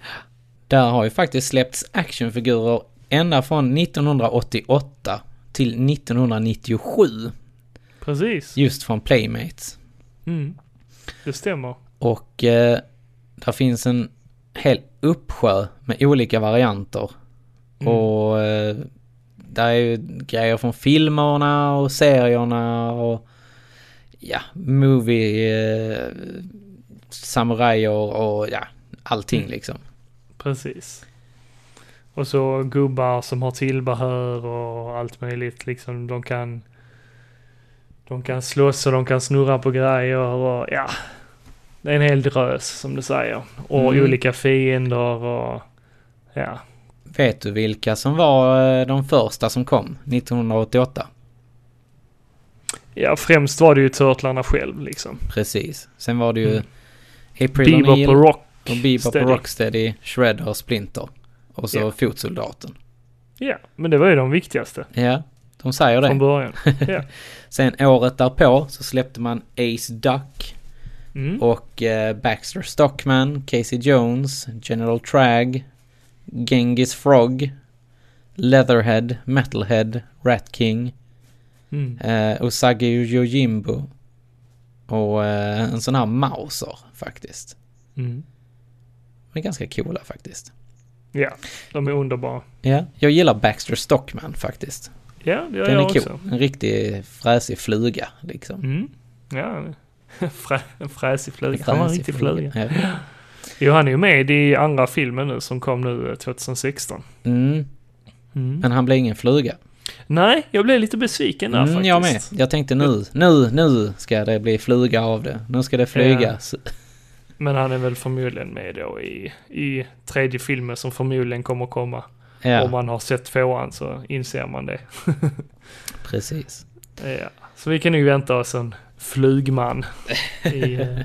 S1: Där har ju faktiskt släppts actionfigurer ända från 1988 till 1997.
S3: Precis.
S1: Just från Playmates.
S3: Mm. Det stämmer.
S1: Och eh, där finns en hel uppsjö med olika varianter.
S3: Mm.
S1: Och eh, där är ju grejer från filmerna och serierna och ja, movie, eh, samurajer och ja, allting
S3: Mm.
S1: liksom.
S3: Precis. Och så gubbar som har tillbehör och allt möjligt liksom. De kan de kan slåss och de kan snurra på grejer och ja. Det är en hel drös som du säger. Och
S1: Mm.
S3: olika fiender och ja.
S1: Vet du vilka som var eh, de första som kom 1988?
S3: Ja, främst var det ju Turtlarna själv liksom.
S1: Precis. Sen var det ju
S3: Mm.
S1: April
S3: Bebop
S1: O'Neil
S3: och Rock.
S1: och Bebop och Rocksteady, Shredder Splinter. Och så
S3: Ja.
S1: Fotsoldaten.
S3: Ja, men det var ju de viktigaste
S1: Ja, de säger
S3: från
S1: det.
S3: början. Ja.
S1: Sen året därpå så släppte man Ace Duck
S3: Mm.
S1: och eh, Baxter Stockman, Casey Jones, General Trag, Genghis Frog, Leatherhead, Metalhead, Rat King,
S3: Mm.
S1: eh, Usagi Yojimbo och eh, en sån här Mauser faktiskt.
S3: Mm.
S1: De är ganska coola faktiskt.
S3: Ja, de är underbara.
S1: Ja, jag gillar Baxter Stockman faktiskt.
S3: Ja, det gör
S1: Den
S3: jag
S1: är cool.
S3: också.
S1: En riktig fräsig fluga liksom.
S3: Mm. Ja, Frä, en fräsig fluga. Han var en
S1: Fräsig
S3: riktig fluga.
S1: Ja.
S3: Jo, han är ju med i andra filmen nu som kom nu eh, 2016.
S1: Mm, men han blir ingen fluga.
S3: Nej, jag blev lite besviken där
S1: Mm,
S3: faktiskt.
S1: jag med. Jag tänkte nu, nu, nu ska det bli fluga av det. Nu ska det flygas.
S3: Men han är väl förmodligen med då i, i tredje filmen som förmodligen kommer komma. Om
S1: Ja,
S3: man har sett tvåan så inser man det.
S1: precis.
S3: Ja. Så vi kan ju vänta oss en flygman i, eh,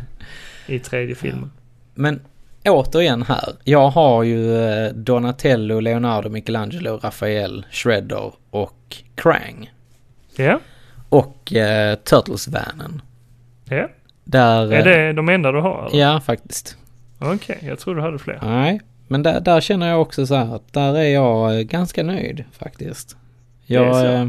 S3: i tredje filmen.
S1: Men återigen här. Jag har ju eh, Donatello, Leonardo, Michelangelo, Rafael, Shredder och Krang.
S3: Ja,
S1: Och eh, Turtles-vanen.
S3: ja.
S1: Där...
S3: Är
S1: eh,
S3: det de enda du har? eller?
S1: Ja, faktiskt.
S3: Okej, jag tror du hade fler.
S1: Nej, men där, där känner jag också så här att där är jag eh, ganska nöjd faktiskt. Jag... eh,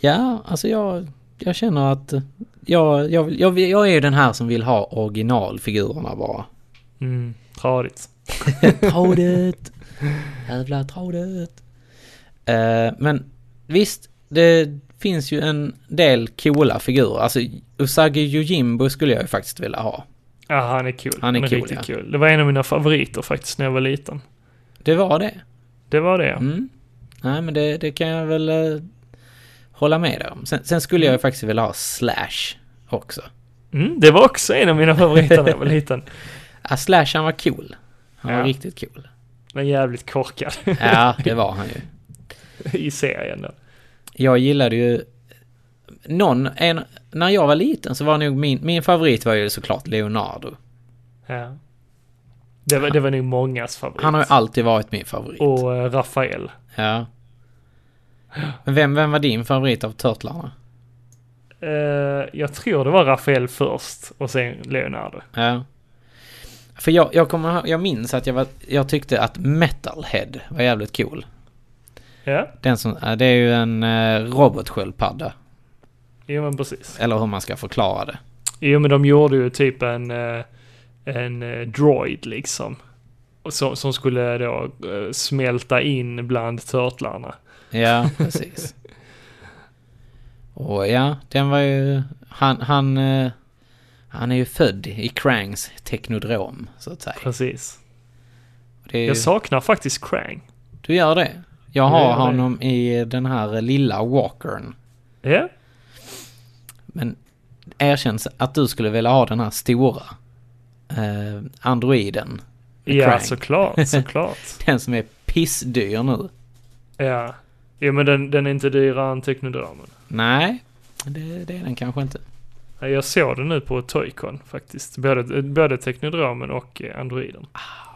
S1: Ja, alltså jag, jag känner att eh, jag, jag, jag, jag är ju den här som vill ha originalfigurerna bara.
S3: Mm, tradigt.
S1: Tradigt! Jävla tradigt! Eh, men visst, det finns ju en del coola figurer. Alltså Usagi Yojimbo skulle jag ju faktiskt vilja ha.
S3: Ja, han är cool.
S1: Han är cool,
S3: riktigt
S1: ja.
S3: cool. Det var en av mina favoriter faktiskt när jag var liten.
S1: Det var det.
S3: Det var det.
S1: Mm. Nej men det, det kan jag väl eh, hålla med dig om. Sen, sen skulle jag ju faktiskt vilja ha Slash också.
S3: Mm, det var också en av mina favoriter när jag var liten.
S1: Ja, Slash han var cool. Han var
S3: Ja.
S1: riktigt cool.
S3: Men jävligt korkad
S1: Ja, det var han ju.
S3: i serien då.
S1: Jag gillade ju någon, en, när jag var liten så var nog min, min favorit var ju såklart Leonardo.
S3: Ja. Det var, det var nog mångas favorit.
S1: Han har ju alltid varit min favorit.
S3: Och eh, Rafael.
S1: Ja. Vem, vem var din favorit av Turtlarna?
S3: Eh, jag tror det var Rafael först och sen Leonardo.
S1: Ja. För jag, jag kommer jag minns att jag, var, jag tyckte att Metalhead var jävligt cool.
S3: Ja,
S1: Den som, äh, det är ju en eh, robotsköldpadda.
S3: Jo men precis.
S1: Eller hur man ska förklara det.
S3: Jo men de gjorde ju typ en, eh, en eh, droid liksom. Som, som skulle då eh, smälta in bland turtlarna.
S1: Ja, precis. Och ja, den var ju... Han, han, han är ju född i Crangs teknodrom, så att säga.
S3: Precis.
S1: Det ju,
S3: Jag saknar faktiskt Krang.
S1: du gör det? Jag
S3: Jag
S1: har
S3: det.
S1: honom i den här lilla walkern.
S3: Ja,
S1: Men erkänn att du skulle vilja ha den här stora eh, androiden.
S3: ja
S1: Krang.
S3: såklart, såklart.
S1: Den som är pissdyr nu.
S3: Ja. Jo men den, den är inte dyrare än Technodramen.
S1: Nej, det, det är den kanske inte.
S3: Ja, Jag såg den nu på Toycon faktiskt. Både, både Technodramen och eh, Androiden.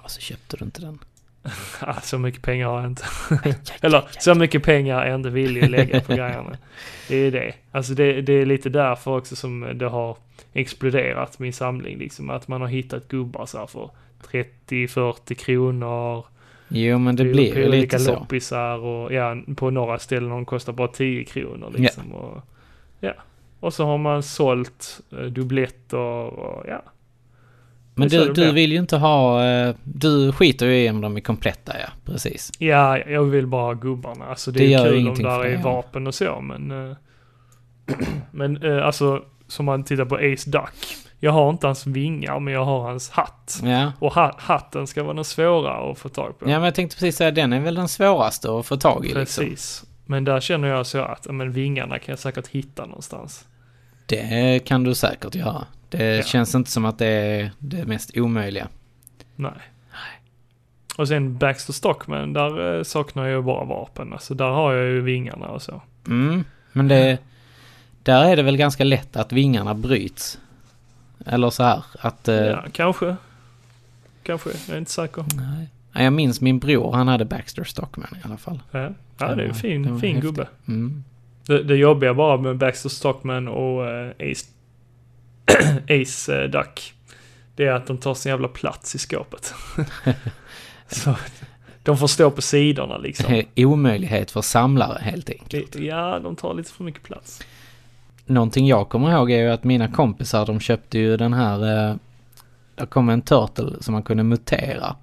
S1: Och så köpte du inte den.
S3: Ah, så mycket pengar har jag inte. Eller så mycket pengar är jag inte villig att lägga på grejerna. Det är det. Alltså det, det är lite därför också som det har exploderat min samling liksom. Att man har hittat gubbar så här för 30-40 kronor.
S1: Jo, men det
S3: på-
S1: blir
S3: på
S1: ju lite så.
S3: loppisar och ja, på några ställen de kostar bara 10 kronor liksom. Och, ja. och så har man sålt eh, dubbletter och ja.
S1: Men du, du vill ju inte ha... eh, Du skiter ju i om de är kompletta, ja. Precis.
S3: Ja, jag vill bara ha gubbarna. Alltså det,
S1: Det
S3: är kul om där är
S1: ja.
S3: vapen och så, men... eh, men eh, alltså, som man tittar på Ace Duck. Jag har inte hans vingar, men jag har hans hatt.
S1: Ja.
S3: Och ha, hatten ska vara den svåra att få tag på.
S1: Ja, men jag tänkte precis säga den är väl den svåraste att få tag i liksom.
S3: Precis. Men där känner jag så att, men vingarna kan jag säkert hitta någonstans.
S1: Det kan du säkert göra. Det
S3: Ja.
S1: känns inte som att det är det mest omöjliga.
S3: Nej. Och sen Baxter Stockman, där eh, saknar jag ju bara vapen. Alltså där har jag ju vingarna och så.
S1: Mm, men det... Där är det väl ganska lätt att vingarna bryts. Eller så här, att... eh,
S3: Ja, kanske. Kanske, jag är inte säker.
S1: Nej. Ja, Jag minns min bror, han hade Baxter Stockman i alla fall.
S3: Ja, ja det är en fin, fin
S1: häftig.
S3: gubbe.
S1: Mm.
S3: Det, det jobbiga bara med Baxter Stockman och eh, Ace, Ace eh, Duck, det är att de tar så jävla plats i skåpet. så de får stå på sidorna liksom.
S1: Omöjlighet för samlare helt enkelt.
S3: Ja, de tar lite för mycket plats.
S1: Någonting jag kommer ihåg är ju att mina kompisar de köpte ju den här... Eh, det kom en turtle som man kunde mutera.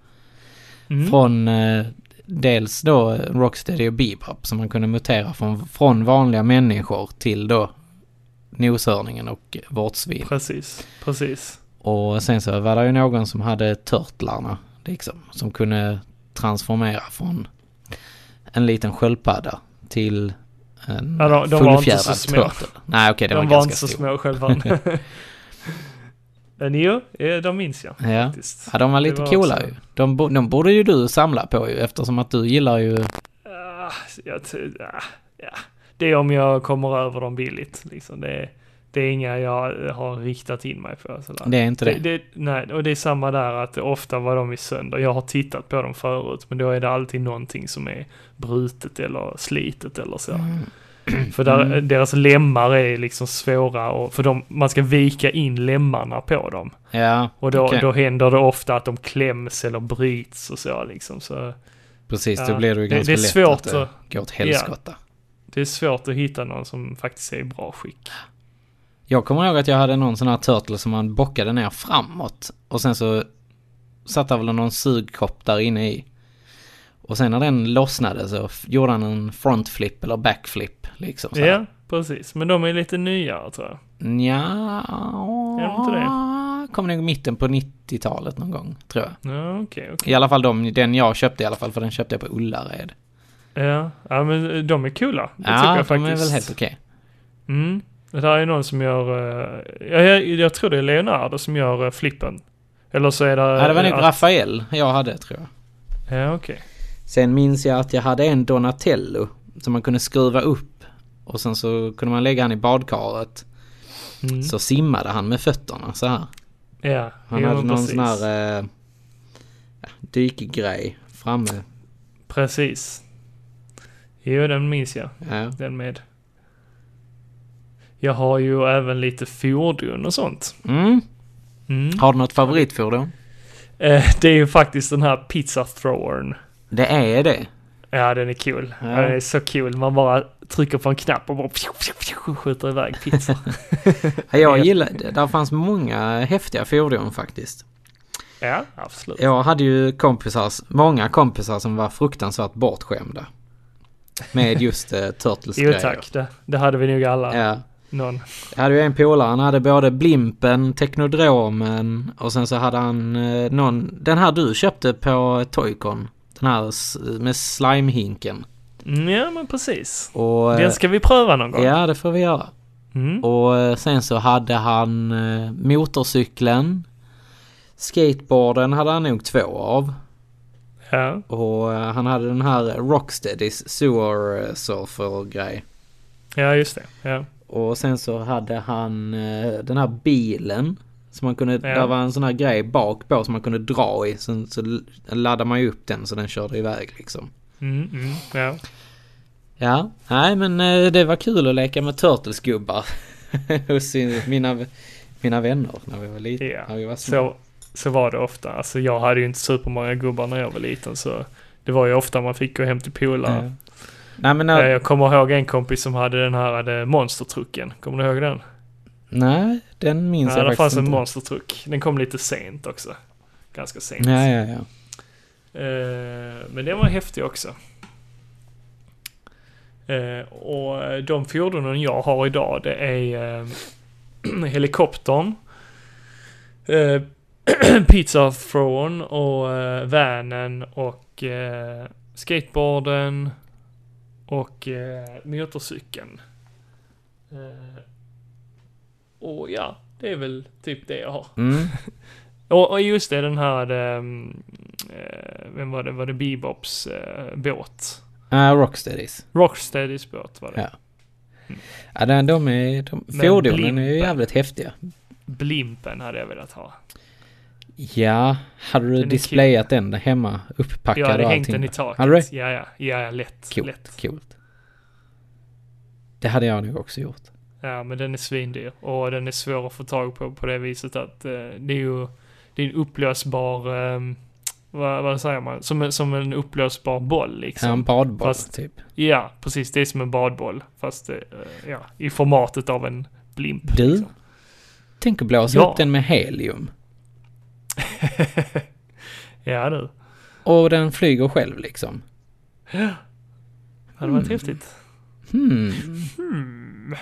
S3: Mm.
S1: Från eh, dels då Rocksteady och Bebop som man kunde mutera från, från vanliga människor till då noshörningen och vårtsvin.
S3: Precis, precis.
S1: Och sen så var det ju någon som hade törtlarna liksom. Som kunde transformera från en liten sköldpadda till en
S3: Ja, de- de var
S1: fullfjädrad turtle. Nej okej, det var
S3: de var
S1: ganska
S3: inte så
S1: stor.
S3: små själva. Men jo, de minns jag
S1: Ja.
S3: faktiskt.
S1: ja, de var
S3: Det
S1: lite
S3: var
S1: coola
S3: också-
S1: ju. De, de borde ju du samla på ju eftersom att du gillar ju...
S3: Ah, jag, t- ah, ja. Det är om jag kommer över dem billigt. Liksom. Det, är- det är inga jag har riktat in mig på. Sådär.
S1: Det är inte det.
S3: Det, det, nej, och det är samma där att ofta var de i sönder. Jag har tittat på dem förut, men då är det alltid någonting som är brutet eller slitet eller så. För där,
S1: Mm.
S3: deras lemmar är liksom svåra och för de, man ska vika in lemmarna på dem.
S1: Ja,
S3: Och då,
S1: okej.
S3: då händer det ofta att de kläms eller bryts och så liksom. Så
S1: Precis,
S3: Ja,
S1: då blir det ju
S3: det-
S1: ganska
S3: det är
S1: lätt
S3: svårt
S1: att det går åt helskotta.
S3: Det är svårt att hitta någon som faktiskt är i bra skick.
S1: Jag kommer ihåg att jag hade någon sån här turtle som man bockade ner framåt. Och sen så satt det väl någon sugkopp där inne i. Och sen när den lossnade så gjorde han en frontflip eller backflip liksom. Så.
S3: Ja, precis. Men de är lite nyare tror jag.
S1: Nja,
S3: Är de inte det?
S1: Kom nog i mitten på 90-talet någon gång, tror jag.
S3: Ja, okej, okej.
S1: I alla fall de, den jag köpte i alla fall, för den köpte jag på Ullared.
S3: Ja, ja, men de är coola. Det tycker
S1: Ja,
S3: jag
S1: de
S3: faktiskt.
S1: är väl helt okej.
S3: Mm. Det där är någon som gör, eh, ja, jag, jag tror det är Leonardo som gör eh, flippen. Eller så är det...
S1: Ja, det var nog
S3: att-
S1: Rafael jag hade, tror jag.
S3: Ja, okej.
S1: Sen minns jag att jag hade en Donatello som man kunde skruva upp. Och sen så kunde man lägga han i badkaret.
S3: Mm.
S1: Så simmade han med fötterna så här.
S3: Ja,
S1: Han hade någon
S3: precis.
S1: sån här eh, ja, dykgrej framme.
S3: Precis. Jo, den minns jag.
S1: Ja.
S3: Den med. Jag har ju även lite fordon och sånt.
S1: Mm.
S3: Mm.
S1: Har du något favoritfordon?
S3: Eh, det är ju faktiskt den här pizza throwern.
S1: Det är det.
S3: Ja, den är cool.
S1: Ja.
S3: Den är så cool. Man bara trycker på en knapp och bara skjuter iväg pizza.
S1: Jag
S3: Ja.
S1: gillar, där fanns många häftiga fordon faktiskt.
S3: ja, absolut.
S1: Jag hade ju kompisar, många kompisar som var fruktansvärt bortskämda. Med just uh, turtles
S3: Jo tack, det, det hade vi nog alla.
S1: Ja.
S3: Någon.
S1: Jag hade ju en polare, han hade både Blimpen, Teknodromen och sen så hade han eh, någon, den här du köpte på Toycon. Den här med slimehinken.
S3: Mm, ja, men precis.
S1: Och, eh,
S3: Den ska vi pröva någon gång.
S1: ja det får vi göra.
S3: Mm.
S1: Och sen så hade han motorcykeln. Skateboarden hade han nog två av.
S3: Ja.
S1: Och eh, han hade den här Rocksteadys Sewer Surfer grej.
S3: ja, just det. Ja.
S1: Och sen så hade han eh, den här bilen. Som man kunde,
S3: Ja.
S1: där var en sån här grej bak på som man kunde dra i. Sen så laddade man ju upp den så den körde iväg liksom.
S3: Mm, mm, ja.
S1: Ja, nej men eh, det var kul att leka med Turtles-gubbar. Hos mina, mina vänner när vi var lite,
S3: Ja.
S1: när vi var små.
S3: Så, så var det ofta. Alltså jag hade ju inte supermånga gubbar när jag var liten så det var ju ofta man fick gå hem till polare.
S1: Ja. Nej men
S3: Eh,
S1: när,
S3: Jag kommer ihåg en kompis som hade den här hade monstertrucken. Kommer du ihåg den?
S1: nej den minns
S3: Ja,
S1: jag
S3: det
S1: faktiskt
S3: fanns en
S1: inte.
S3: monstertruck. Den kom lite sent också. Ganska sent.
S1: Ja, ja, ja.
S3: Eh, men den var häftig också. Eh, och de fordonen jag har idag det är eh, helikoptern, eh, pizza throwern och eh, vanen och eh, skateboarden och eh, motorcykeln. Eh, och ja, det är väl typ det jag har.
S1: Mm.
S3: Och, och just det, den här, ehm, eh, vem var det, var det Bebops eh, båt?
S1: Ja, Rocksteadys.
S3: Rocksteadys båt var det.
S1: Ja. Ja, den, de är, de,
S3: Men
S1: fordonen är
S3: Blimpen.
S1: ju jävligt häftiga.
S3: Blimpen hade jag velat ha.
S1: Ja, hade du
S3: Den
S1: displayat den där hemma upppackad
S3: Jag hade
S1: och
S3: hängt
S1: allting?
S3: den i taket.
S1: Hade du?
S3: Ja, ja, ja, ja, lätt,
S1: Coolt,
S3: lätt.
S1: coolt. Det hade jag nog också gjort.
S3: Ja, men den är svindyr och den är svår att få tag på på det viset att eh, det är ju, det är en upplösbar, ehm, vad, vad säger man, som, en- som en upplösbar boll liksom.
S1: Ja, en badboll
S3: Fast-
S1: typ.
S3: Ja, precis. Det är som en badboll. Fast eh, ja, i formatet av en blimp.
S1: Du?
S3: liksom.
S1: Tänk att blåsa
S3: Ja.
S1: upp den med helium.
S3: Ja du.
S1: Och den flyger själv liksom.
S3: Det hade varit
S1: Mm.
S3: häftigt.
S1: Hmm,
S3: Hmm.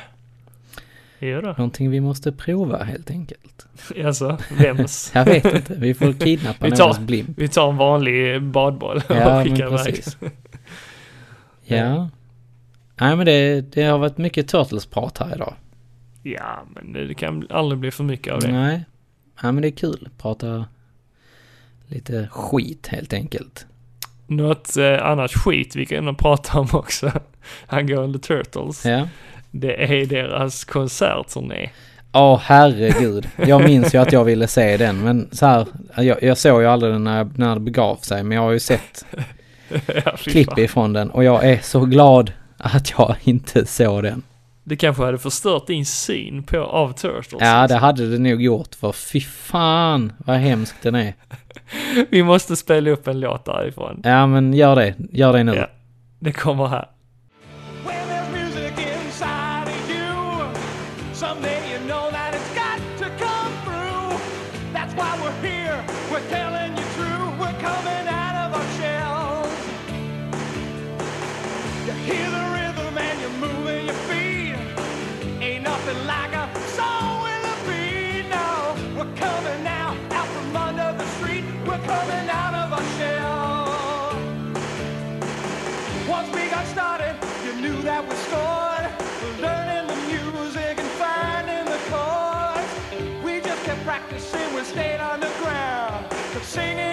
S3: Ja då.
S1: någonting vi måste prova helt enkelt.
S3: Alltså, vems?
S1: Jag vet inte, vi får kidnappa
S3: Vi tar-
S1: någons blimp.
S3: Vi tar en vanlig badboll och
S1: Ja, men
S3: skickar iväg.
S1: Ja. Nej men det, det har varit mycket Turtles-prat här idag.
S3: Ja, men det kan aldrig bli för mycket av det.
S1: Nej. Ja men det är kul. Prata lite skit helt enkelt.
S3: Något eh, annat skit vi kan prata om också angående Turtles.
S1: Ja.
S3: Det är deras konsertturné.
S1: Åh herregud. Jag minns ju att jag ville se den men så här. Jag, jag såg ju aldrig den när, när det begav sig men jag har ju sett
S3: ja,
S1: klipp ifrån den och jag är så glad att jag inte såg den.
S3: Det kanske hade förstört din syn på, av Turtles.
S1: Ja det hade det nog gjort för fy fan vad hemskt den är.
S3: Vi måste spela upp en låt därifrån.
S1: Ja men gör det. Gör det nu.
S3: Ja. Det kommer här.
S5: You know that it's got to come through. That's why we're here. We're telling you that we scored. Learning the music and finding the chords. We just kept practicing, we stayed on the ground. Singing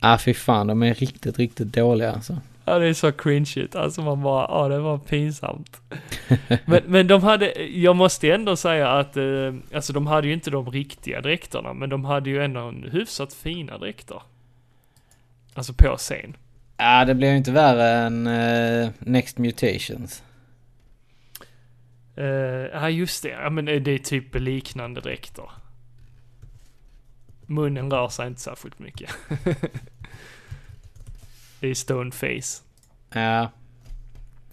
S1: Ah fy fan de är riktigt riktigt dåliga alltså.
S3: Ja, det är så cringeigt. Alltså man bara, ja det var pinsamt. men, men de hade, jag måste ändå säga att, eh, alltså de hade ju inte de riktiga dräkterna, men de hade ju ändå en hyfsat fina dräkter. Alltså på scen.
S1: Ja, det blir ju inte värre än eh, Next Mutations.
S3: Eh, Ja, just det. Ja, men det är typ liknande dräkter. Munnen rör sig inte särskilt mycket. det är Stoneface.
S1: Ja.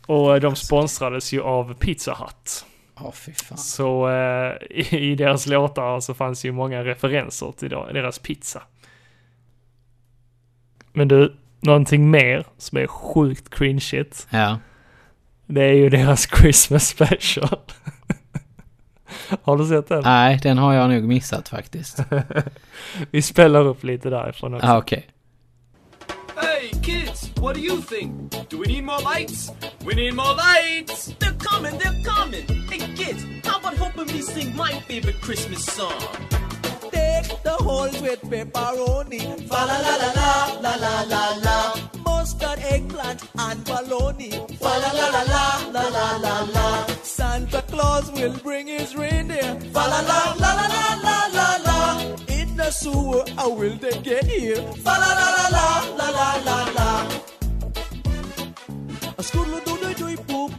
S3: Och de sponsrades ju av Pizza Hut.
S1: Åh fy fan.
S3: Så eh, i, i deras låtar så fanns ju många referenser till deras pizza. Men du, någonting mer som är sjukt cringeigt.
S1: Ja.
S3: Det är ju deras Christmas special. Har du sett den?
S1: Nej, den har jag nog missat faktiskt.
S3: Vi spelar upp lite därifrån också.
S1: Ja, okej.
S6: Hey, kids, what do you think? Do we need more lights? We need more lights!
S7: They're coming, they're coming. Hey kids, how about helping me sing my favorite Christmas song? Take the holes with pepperoni. Fa la la la la la la la la. Mustard, eggplant, and bologna. Fa la la la la la la la la. Santa Claus will bring his reindeer. Fa la la la la la la la la. In the sewer, how will they get here? Fa la la la la la la la la. A scoodle doo doo doo poop.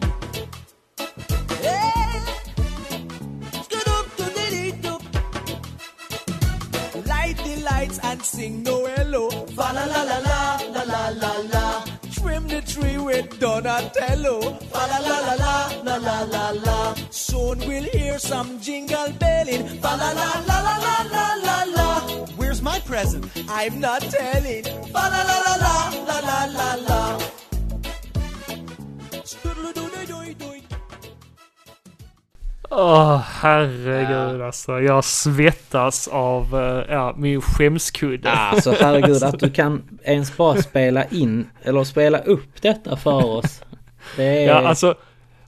S7: Lights and sing Noello. Fa la la la la la with Donatello. Fa la la la la la la la la. Soon we'll hear some jingle belling. Fa la la la la la la la la. Where's my present? I'm not telling. Fa la la la la la la la la.
S3: Åh, herregud alltså. Jag svettas av uh, ja, min skämskudde.
S1: Alltså herregud att du kan ens bara spela in eller spela upp detta för oss. Det är...
S3: Ja, alltså.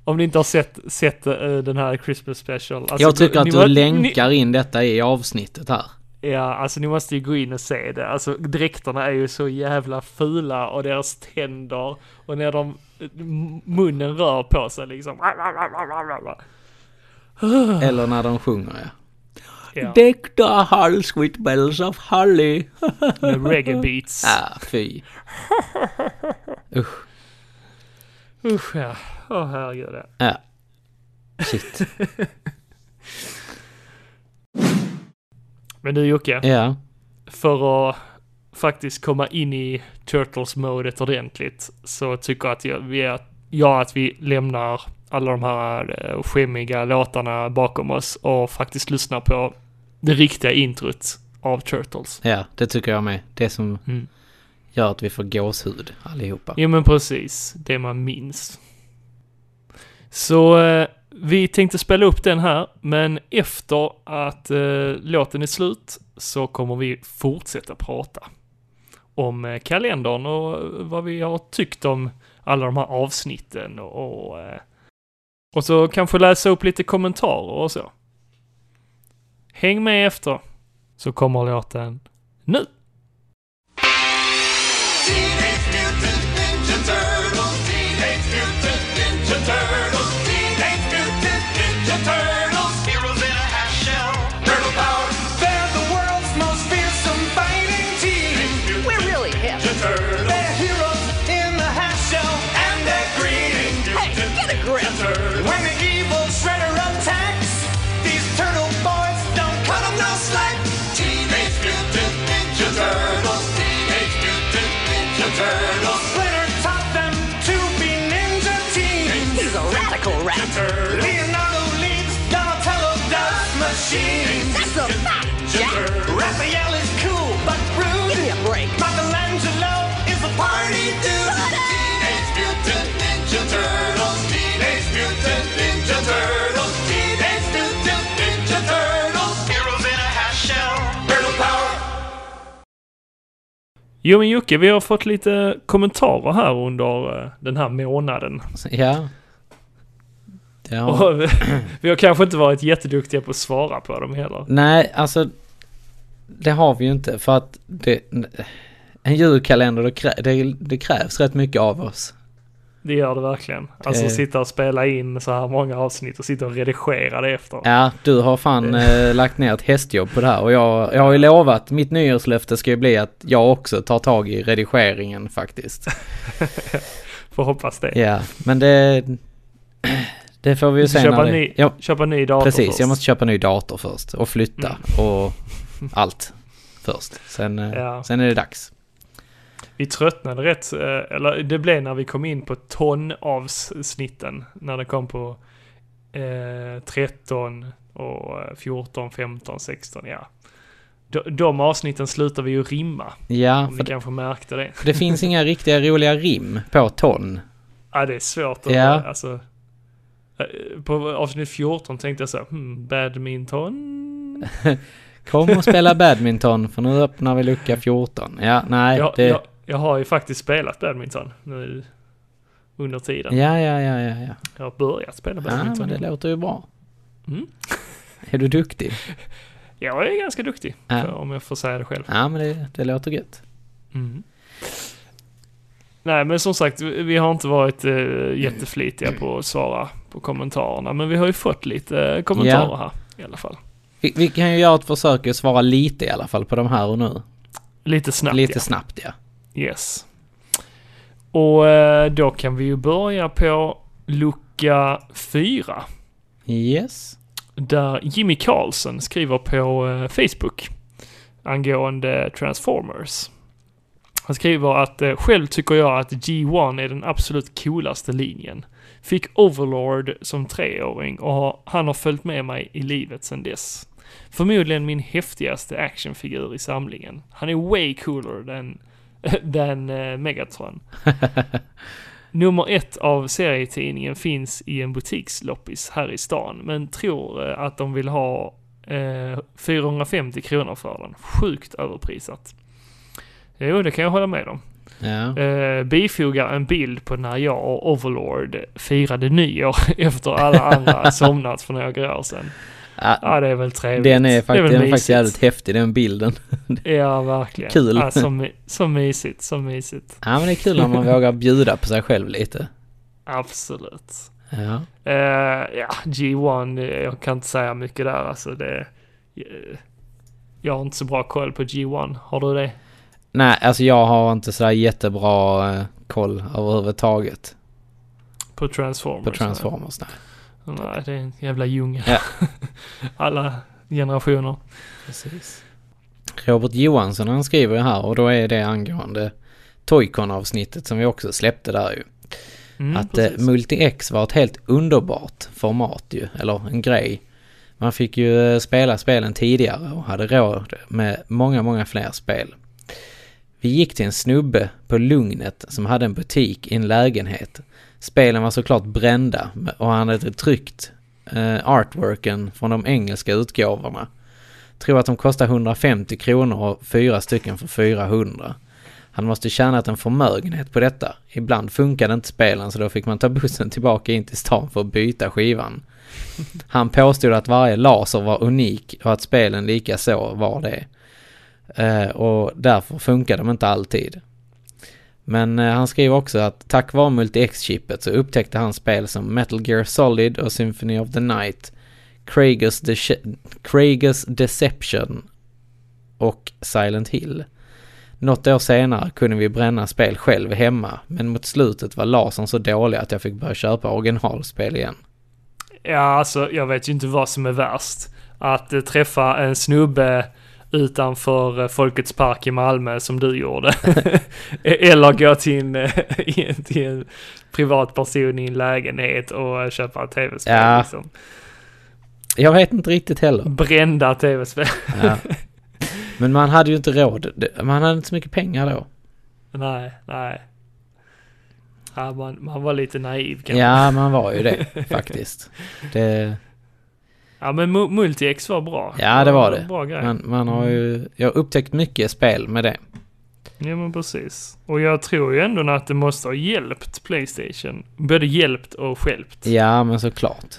S3: Om ni inte har sett, sett eh, den här Christmas special. Alltså,
S1: jag tycker att
S3: ni
S1: du
S3: må-
S1: länkar in detta i avsnittet här.
S3: Ni, ja, alltså ni måste ju gå in och se det. Alltså dräkterna är ju så jävla fula och deras tänder och när de, munnen rör på sig liksom.
S1: Eller när de sjunger ja.
S3: Ja,
S1: Deck the halls with bells of holly.
S3: med reggae beats.
S1: Ah, fy. Usch.
S3: Usch ja. Åh herregud. ja.
S1: Ja. Shit.
S3: Men du Jocke.
S1: Ja.
S3: för att faktiskt komma in i Turtles-modet ordentligt så tycker jag att jag, vi är, jag att vi lämnar alla de här eh, skämmiga låtarna bakom oss och faktiskt lyssnar på det riktiga introt av Turtles.
S1: Ja, det tycker jag med. Det som
S3: Mm.
S1: gör att vi får gåshud allihopa.
S3: Jo men precis, det man minns. Så eh, vi tänkte spela upp den här, men efter att eh, låten är slut så kommer vi fortsätta prata om eh, kalendern och vad vi har tyckt om alla de här avsnitten och, och, eh, och så kanske läsa upp lite kommentarer och så. Häng med efter, så kommer låten nu. Jo men Jocke, vi har fått lite kommentarer här under eh, den här månaden.
S1: Ja. Ja.
S3: Och vi har kanske inte varit jätteduktiga på att svara på dem heller.
S1: Nej, alltså. Det har vi ju inte för att det, en julkalender det, krä, det, det krävs rätt mycket av oss.
S3: Det gör det verkligen. Alltså
S1: Det-
S3: sitta och spela in så här många avsnitt och sitta och redigera det efter.
S1: Ja, du har fan eh, lagt ner ett hästjobb på det här och jag, jag har ju lovat, mitt nyårslöfte ska ju bli att jag också tar tag i redigeringen faktiskt.
S3: Får hoppas det.
S1: Ja, men det... Det får vi ju se
S3: Köpa ny-
S1: ja,
S3: Köpa ny dator
S1: precis,
S3: först.
S1: jag måste köpa ny dator först och flytta och allt först. Sen, eh,
S3: Ja.
S1: sen är det dags.
S3: Vi tröttnade rätt, eh, eller det blev när vi kom in på tonnavsnitten. När det kom på eh, 13 och eh, 14, 15, 16, ja. De, de avsnitten slutar vi ju rimma,
S1: Ja,
S3: om ni kanske märkte det.
S1: för det finns inga riktiga roliga rim på ton.
S3: Ja, det är svårt att,
S1: Ja.
S3: alltså. eh, På avsnitt 14 tänkte jag så här, hmm, badminton?
S1: Kom och spela badminton för nu öppnar vi lucka 14. Ja, nej,
S3: Jag,
S1: det...
S3: jag, jag har ju faktiskt spelat badminton nu under tiden.
S1: Ja, ja, ja, ja, ja.
S3: Jag har börjat spela
S1: Ja,
S3: badminton.
S1: men det låter ju bra.
S3: Mm.
S1: Är du duktig?
S3: Jag är ganska duktig,
S1: Ja.
S3: för, om jag får säga det själv.
S1: Ja, men det, det låter gött.
S3: Mm. Nej, men som sagt, vi har inte varit uh, jätteflitiga på att svara på kommentarerna, men vi har ju fått lite eh, kommentarer här i alla fall.
S1: Vi, vi kan ju göra ett försök att svara lite i alla fall på de här och nu.
S3: Lite snabbt,
S1: lite
S3: ja.
S1: snabbt, ja.
S3: Yes. Och eh, då kan vi ju börja på lucka 4.
S1: Yes.
S3: Där Jimmy Karlsson skriver på eh, Facebook angående Transformers. Han skriver att eh, själv tycker jag att G1 är den absolut coolaste linjen. Fick Overlord som treåring och har, han har följt med mig i livet sedan dess. Förmodligen min häftigaste actionfigur i samlingen. Han är way cooler than, than eh, Megatron. Nummer ett av serietidningen finns i en butiksloppis här i stan, men tror eh, att de vill ha eh, 450 kronor för den. Sjukt överprisat. Jo, det kan jag hålla med om.
S1: Ja.
S3: Eh, bifogar en bild på när jag och Overlord firade nyår efter alla andra somnat för några år sedan.
S1: Ja
S3: Ja, det är väl trevligt.
S1: den är,
S3: väl
S1: den är faktiskt jävligt häftig, den bilden.
S3: Ja, verkligen.
S1: Kul.
S3: Ja, så, så mysigt, så mysigt.
S1: Ja, men det är kul när man vågar bjuda på sig själv lite.
S3: Absolut.
S1: Ja.
S3: Eh, ja, G1, eh, jag kan inte säga mycket där alltså. Det, jag har inte så bra koll på G1. Har du det?
S1: Nej, alltså jag har inte sådär jättebra eh, koll överhuvudtaget
S3: På Transformers?
S1: på Transformers. Nej.
S3: Nej, det är en jävla djungel.
S1: Ja.
S3: Alla generationer.
S1: Precis. Robert Johansson han skriver ju här och då är det angående Toycon-avsnittet som vi också släppte där ju.
S3: Mm,
S1: att eh. Multi-X var ett helt underbart format ju, eller en grej. Man fick ju eh, spela spelen tidigare och hade råd med många, många fler spel. Vi gick till en snubbe på Lugnet som hade en butik i en lägenhet. Spelen var såklart brända och han hade tryckt eh, artworken från de engelska utgåvorna. Tror att de kostar 150 kronor och fyra stycken för 400. Han måste tjänat en förmögenhet på detta. Ibland funkade inte spelen så då fick man ta bussen tillbaka in till stan för att byta skivan. Han påstod att varje laser var unik och att spelen lika så var det. Eh, och därför funkar de inte alltid. Men eh, han skriver också att tack vare Multi-X-chippet så upptäckte han spel som Metal Gear Solid och Symphony of the Night, Kragus, De- Kragus Deception och Silent Hill. Något år senare kunde vi bränna spel själv hemma, men mot slutet var lasern så dålig att jag fick börja köpa originalspel igen.
S3: Ja, alltså jag vet ju inte vad som är värst. Att eh, träffa en snubbe utanför eh, Folkets Park i Malmö som du gjorde. Eller gå till en, eh, i en- till en privat person i en lägenhet och köpa tv-spel.
S1: Ja.
S3: Liksom.
S1: Jag vet inte riktigt heller.
S3: Brända tv-spel.
S1: Ja. Men man hade ju inte råd. Man hade inte så mycket pengar då.
S3: nej, nej. Ja, man, man var lite naiv kanske.
S1: Ja, man var ju det faktiskt. Det,
S3: Ja, men Mu- Multi-X var bra.
S1: Ja, det var det.
S3: Bra grej.
S1: man, man har ju, jag har upptäckt mycket spel med det.
S3: Ja men precis. Och jag tror ju ändå att det måste ha hjälpt Playstation. Både hjälpt och stjälpt.
S1: Ja, men såklart.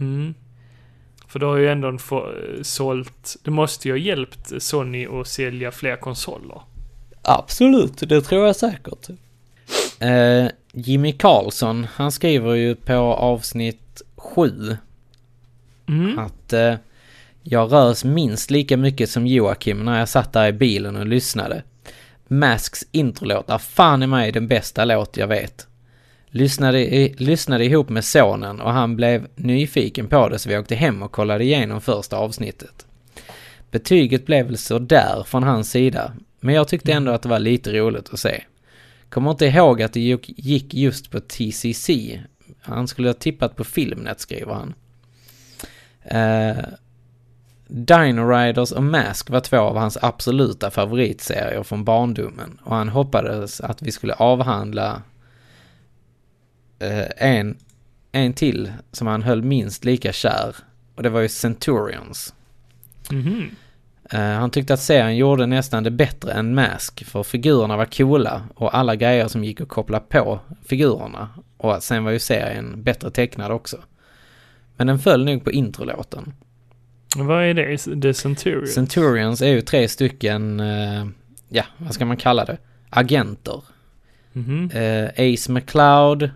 S3: Mm. För det har ju ändå få, sålt, det måste ju ha hjälpt Sony att sälja fler konsoler.
S1: Absolut, det tror jag säkert. Eh, Jimmy Karlsson, han skriver ju på avsnitt 7
S3: Mm.
S1: att eh, jag rös minst lika mycket som Joakim när jag satt där i bilen och lyssnade. Masks introlåt är fan i mig den bästa låt jag vet. Lyssnade, i, lyssnade ihop med sonen och han blev nyfiken på det så vi åkte hem och kollade igenom första avsnittet. Betyget blev väl sådär från hans sida, men jag tyckte ändå att det var lite roligt att se. Kommer inte ihåg att det gick just på TCC. Han skulle ha tippat på Filmnet skriver han. Eh, Dino Riders och Mask var två av hans absoluta favoritserier från barndomen och han hoppades att vi skulle avhandla eh, en, en till som han höll minst lika kär och det var ju Centurions.
S3: Mhm.
S1: Eh, han tyckte att serien gjorde nästan det bättre än Mask för figurerna var coola och alla grejer som gick att koppla på figurerna och sen var ju serien bättre tecknad också. Men den föll nog på introlåten.
S3: Vad är det? The Centurion?
S1: Centurions är ju tre stycken, eh, ja, vad ska man kalla det? Agenter.
S3: Mhm.
S1: Eh, Ace McCloud.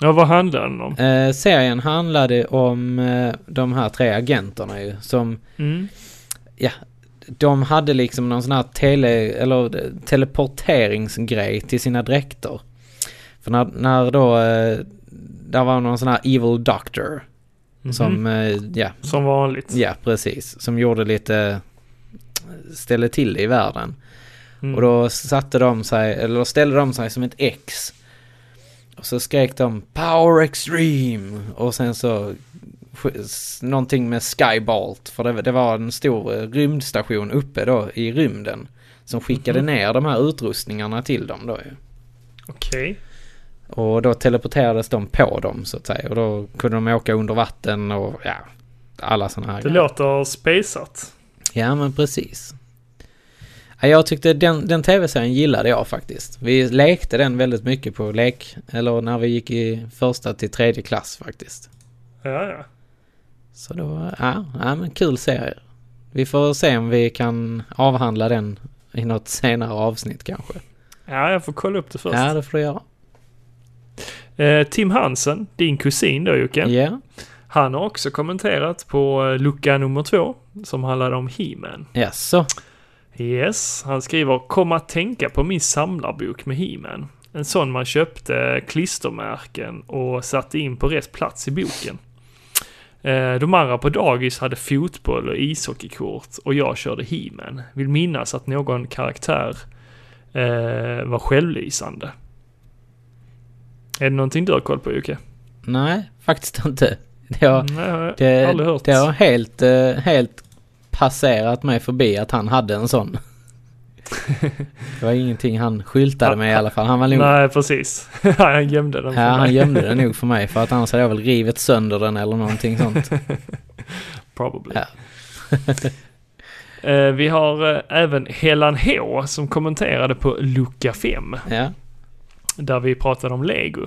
S3: Ja, vad handlar den om?
S1: Eh, serien handlade om de här tre agenterna ju, som,
S3: Mm.
S1: ja, de hade liksom någon sån här tele, eller teleporteringsgrej till sina dräkter. För när, när då, eh, där var någon sån här evil doctor.
S3: Mhm.
S1: Som, eh, ja,
S3: Som vanligt.
S1: ja precis, som gjorde lite, ställde till det i världen.
S3: Mm.
S1: Och då satte de sig, eller ställde de sig som ett X. Och så skrek de Power Extreme! Och sen så någonting med Skybolt. För det, det var en stor eh, rymdstation uppe då i rymden. Som skickade
S3: Mhm.
S1: ner de här utrustningarna till dem då ju.
S3: Okej.
S1: Och då teleporterades de på dem så att säga. Och då kunde de åka under vatten och ja, alla sådana här
S3: Det låter spejsat.
S1: Ja men precis. Ja, jag tyckte den, den tv-serien gillade jag faktiskt. Vi lekte den väldigt mycket på lek, eller när vi gick i första till tredje klass faktiskt.
S3: Ja, ja.
S1: Så då, ja, ja men kul serie. Vi får se om vi kan avhandla den i något senare avsnitt kanske.
S3: Ja, jag får kolla upp det först.
S1: Ja, det får du göra.
S3: Eh, Tim Hansen, din kusin då Jocke.
S1: Ja,
S3: Han har också kommenterat på eh, lucka nummer två som handlar om He-Man.
S1: jaså?
S3: Yes, han skriver kom att tänka på min samlarbok med He-Man. En sån man köpte klistermärken och satte in på rätt plats i boken. Eh, De andra på dagis hade fotboll och ishockeykort och jag körde He-Man. Vill minnas att någon karaktär eh, var självlysande. Är det någonting du har koll på Jocke?
S1: Nej, faktiskt inte. Det har,
S3: Nej,
S1: det,
S3: aldrig hört.
S1: det har helt, eh, helt passerat mig förbi att han hade en sån. Det var ingenting han skyltade med i alla fall. Han var nog
S3: Nej, precis. han gömde den för
S1: Ja, han
S3: mig.
S1: gömde den nog för mig för att annars hade jag väl rivit sönder den eller någonting sånt.
S3: Probably.
S1: Ja.
S3: Eh, vi har eh, även Helan H som kommenterade på lucka 5.
S1: Ja,
S3: Där vi pratade om Lego.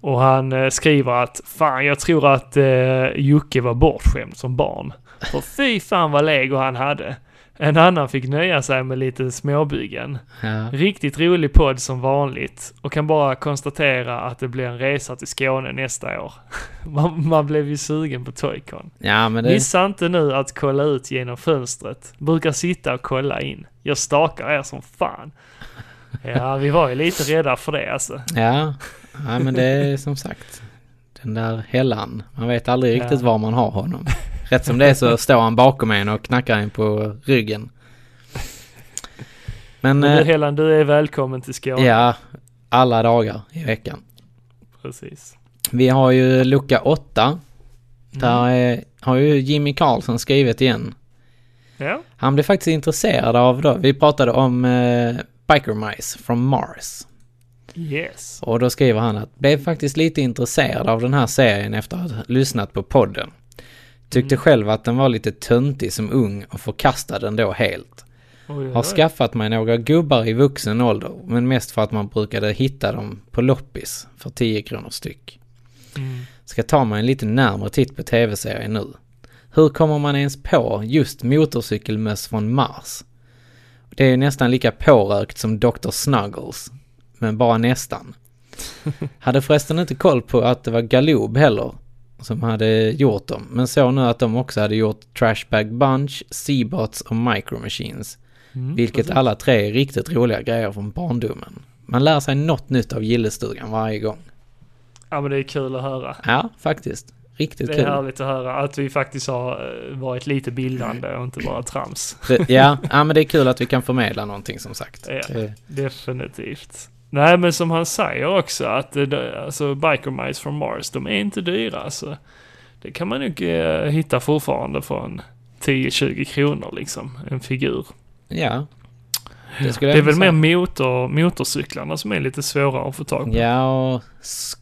S3: Och han eh, skriver att fan jag tror att eh, Jocke var bortskämd som barn. För fy fan vad Lego han hade. En annan fick nöja sig med lite småbyggen.
S1: ja.
S3: Riktigt rolig podd som vanligt och kan bara konstatera att det blir en resa till Skåne nästa år. Man, man blev ju sugen på Toycon.
S1: ja det...
S3: Missa inte nu att kolla ut genom fönstret. Brukar sitta och kolla in. Jag stakar er som fan. Ja, vi var ju lite rädda för det alltså.
S1: Ja, ja, men det är som sagt den där hällan. Man vet aldrig
S3: Ja.
S1: riktigt var man har honom. Rätt som det är så står han bakom en och knackar en på ryggen. Men,
S3: Men du
S1: eh,
S3: Helan, du är välkommen till Skåne.
S1: ja, alla dagar i veckan.
S3: Precis.
S1: Vi har ju lucka 8. Där
S3: Mm.
S1: har ju Jimmy Karlsson skrivit igen.
S3: Ja.
S1: Han blev faktiskt intresserad av då, vi pratade om eh, Biker Mice from Mars.
S3: Yes.
S1: Och då skriver han att blev faktiskt lite intresserad av den här serien efter att ha lyssnat på podden. Tyckte
S3: Mm.
S1: själv att den var lite töntig som ung och förkastade den då helt.
S3: Oj, oj,
S1: Har
S3: oj.
S1: skaffat mig några gubbar i vuxen ålder, men mest för att man brukade hitta dem på loppis för 10 kronor styck.
S3: Mm.
S1: Ska ta mig en lite närmare titt på tv-serien nu. Hur kommer man ens på just motorcykelmöss från Mars? Det är nästan lika pårökt som Dr. Snuggles. Men bara nästan. Hade förresten inte koll på att det var Galoob heller som hade gjort dem. Men såg nu att de också hade gjort Trashbag Bunch, Seabots och Micro Machines.
S3: Mm,
S1: Vilket
S3: precis.
S1: alla tre är riktigt roliga grejer från barndomen. Man lär sig något nytt av gillestugan varje gång.
S3: Ja men det är kul att höra.
S1: Ja, faktiskt. Riktigt
S3: Det är
S1: kul.
S3: härligt att höra att vi faktiskt har eh, varit lite bildande och inte bara trams.
S1: Ja, ja, men det är kul att vi kan förmedla någonting som sagt.
S3: Ja.
S1: Det-
S3: Definitivt. Nej men som han säger också att det, alltså Biker Mice from Mars, de är inte dyra alltså. Det kan man nog eh, hitta fortfarande för en 10-20 kronor liksom, en figur.
S1: Ja. Det
S3: Det är väl
S1: säga.
S3: mer motor, motorcyklarna som är lite svårare att få tag på.
S1: Ja, och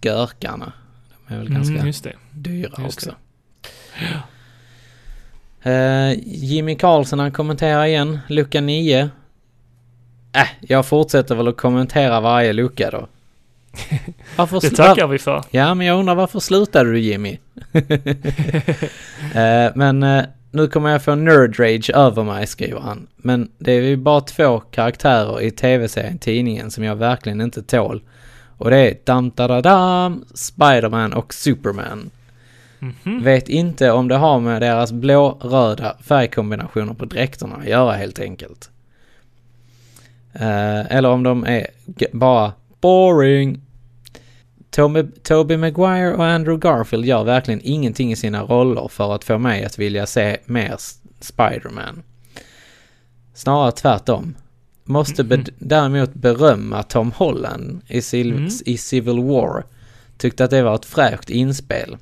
S1: skörkarna. De är väl ganska
S3: Mm, just det.
S1: Dyra
S3: just
S1: också. Eh, Jimmy Karlsson han kommenterar igen, lucka 9. Äh, jag fortsätter väl att kommentera varje lucka då. Varför
S3: Det tackar vi för.
S1: Ja, men jag undrar varför slutade du Jimmy? Eh, men eh, nu kommer jag få nerd rage över mig, skriver han. Men det är ju bara två karaktärer i tv-serien Tidningen som jag verkligen inte tål. Och det är dam da da dam, Spiderman och Superman.
S3: Mhm.
S1: Vet inte om det har med deras blå-röda färgkombinationer på dräkterna att göra helt enkelt. Eh, eller om de är bara boring. Toby, Toby Maguire och Andrew Garfield gör verkligen ingenting i sina roller för att få mig att vilja se mer Spider-Man. Snarare tvärtom. Måste be- däremot berömma Tom Holland i, Sil-
S3: Mm.
S1: i Civil War. Tyckte att det var ett fräscht inspel.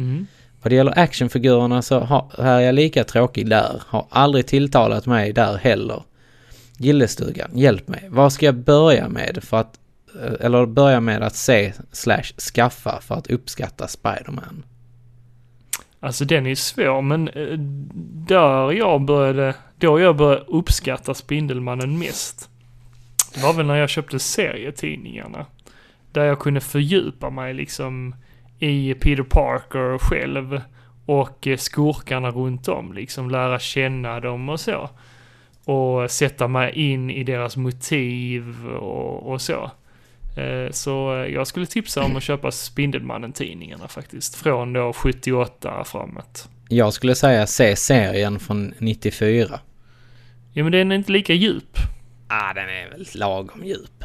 S3: Mm.
S1: Vad det gäller actionfigurerna så har, är jag lika tråkig där. Har aldrig tilltalat mig där heller. Gillestugan, hjälp mig. Vad ska jag börja med för att... eh, Eller börja med att se slash skaffa för att uppskatta Spiderman?
S3: Alltså den är svår, men eh, där jag började, då jag började uppskatta Spindelmannen mest. Det var väl när jag köpte serietidningarna. Där jag kunde fördjupa mig liksom i Peter Parker själv och eh, skurkarna runt om, liksom lära känna dem och så. Och sätta mig in i deras motiv och, och så. Eh, Så eh, jag skulle tipsa om att köpa Spindelmannen-tidningarna faktiskt. Från då 78 framåt.
S1: Jag skulle säga se serien från 94.
S3: Ja men den är inte lika djup.
S1: Ah, den är väl lagom djup.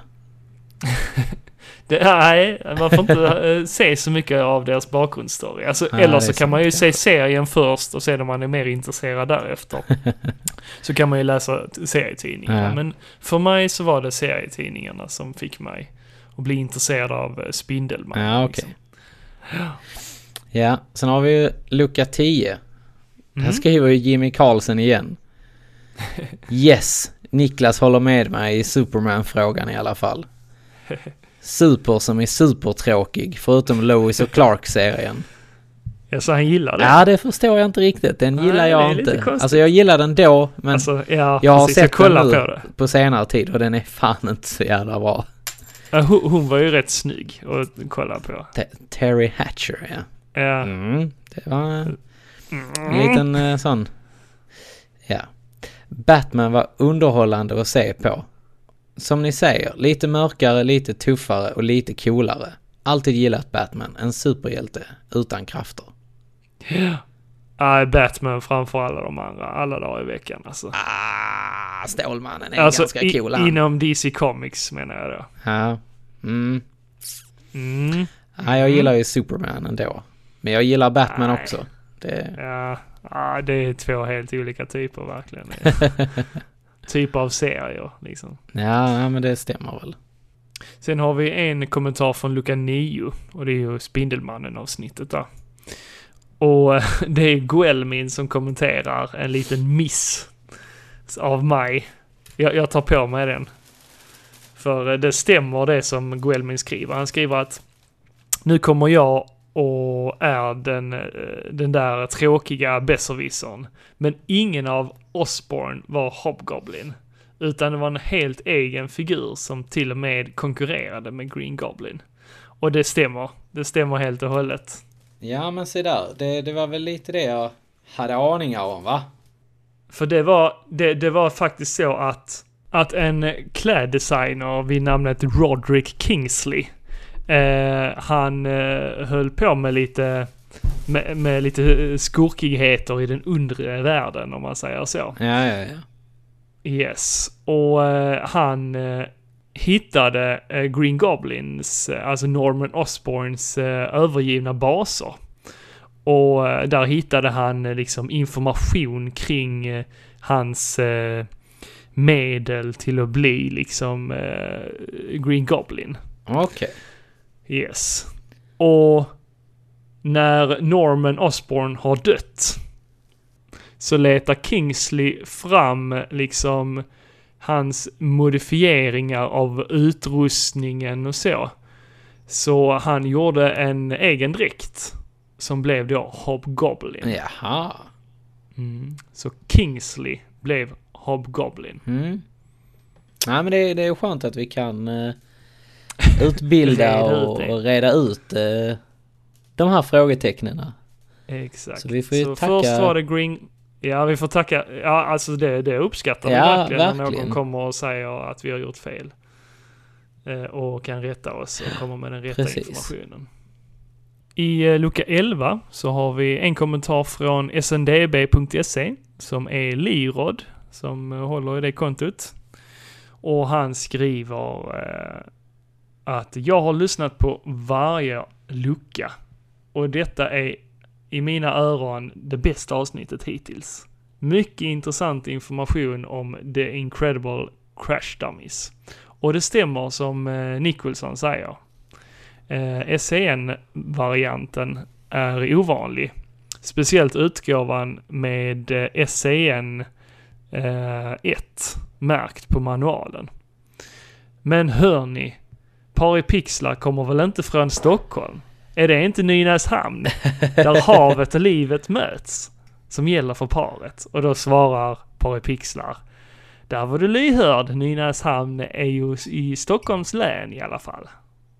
S3: Det, nej, man får inte eh, se så mycket av deras bakgrundsstory. Alltså,
S1: Nej,
S3: eller så kan man ju se serien först och sen om man är mer intresserad därefter. så kan man ju läsa serietidningarna.
S1: Ja.
S3: Men för mig så var det serietidningarna som fick mig att bli intresserad av eh, Spindelmannen.
S1: Ja, okej.
S3: liksom.
S1: Ja, sen har vi ju lucka 10.
S3: Mm.
S1: Här skriver ju Jimmy Karlsson igen. Yes, Niklas håller med mig i Superman-frågan i alla fall. Super som är supertråkig, förutom Lois och Clark-serien.
S3: Ja, så han gillar det.
S1: Ja, det förstår jag inte riktigt. Den
S3: Nej,
S1: gillar jag inte.
S3: konstigt.
S1: Alltså jag gillar den då, men
S3: alltså, ja,
S1: jag har
S3: precis,
S1: sett
S3: jag
S1: den nu
S3: på det.
S1: på senare tid och den är fan inte så jävla bra.
S3: Ja, hon, hon var ju rätt snygg att kolla på.
S1: Te- Terry Hatcher, ja.
S3: Ja.
S1: Mm, det var en
S3: Mm.
S1: liten eh, sån... Ja. Batman var underhållande att se på. Som ni säger, lite mörkare, lite tuffare och lite coolare. Alltid gillat Batman, en superhjälte utan krafter.
S3: Ja, Batman framför alla de andra, alla dagar i veckan alltså.
S1: Ah, Stålmannen är
S3: alltså
S1: ganska cool han.
S3: inom DC Comics menar jag då.
S1: Ja. Mm.
S3: Mm.
S1: ja, jag gillar ju Superman ändå. Men jag gillar Batman
S3: Nej.
S1: också. Det...
S3: Ja, ja, det är två helt olika typer verkligen. typ av serier liksom.
S1: Ja, men det stämmer väl.
S3: Sen har vi en kommentar från Luka 9 och det är ju Spindelmannen-avsnittet där. Och det är Guelmin som kommenterar en liten miss av mig. Jag, jag tar på mig den. För det stämmer det som Guelmin skriver. Han skriver att nu kommer jag och är den, eh, den där tråkiga besserwissern. Men ingen av Osborn var Hobgoblin. Utan det var en helt egen figur som till och med konkurrerade med Green Goblin. Och det stämmer. Det stämmer helt och hållet.
S1: Ja, men se där. Det, det var väl lite det jag hade aningar om, va?
S3: För det var, det, det var faktiskt så att, att en kläddesigner vid namnet Roderick Kingsley Eh, han eh, höll på med lite, med, med lite skurkigheter i den undre världen om man säger så.
S1: Ja, ja, ja.
S3: Yes. Och eh, han eh, hittade eh, Green Goblins, eh, alltså Norman Osborns eh, övergivna baser. Och eh, där hittade han eh, liksom information kring eh, hans eh, medel till att bli liksom eh, Green Goblin.
S1: Okej.
S3: Yes. Och när Norman Osborn har dött så letar Kingsley fram liksom hans modifieringar av utrustningen och så. Så han gjorde en egen dräkt som blev då Hobgoblin.
S1: Jaha.
S3: Mm. Så Kingsley blev Hobgoblin.
S1: Mm. Nej men det, det är skönt att vi kan eh, utbilda
S3: Reda
S1: och, och reda ut eh, de här frågetecknen.
S3: Exakt.
S1: Så vi får ju
S3: så
S1: tacka-
S3: först var det Green... Ja, vi får tacka. Ja, alltså det, det uppskattar vi
S1: Ja,
S3: verkligen, när
S1: verkligen.
S3: någon kommer och säger att vi har gjort fel. Eh, och kan rätta oss och komma med den rätta
S1: Precis.
S3: informationen. I eh, lucka 11 så har vi en kommentar från sndb.se som är Lirod som eh, håller i det kontot. Och han skriver eh, att jag har lyssnat på varje lucka och detta är i mina öron det bästa avsnittet hittills. Mycket intressant information om The Incredible Crash Dummies. Och det stämmer som eh, Nicholson säger. Eh, SCN-varianten är ovanlig. Speciellt utgåvan med SCN eh, 1 eh, märkt på manualen. Men hörni, Paripixlar kommer väl inte från Stockholm? Är det inte Nynäshamn? Där havet och livet möts? Som gäller för paret. Och då svarar Paripixlar. Där var du lyhörd. Nynäshamn är ju i Stockholms län i alla fall.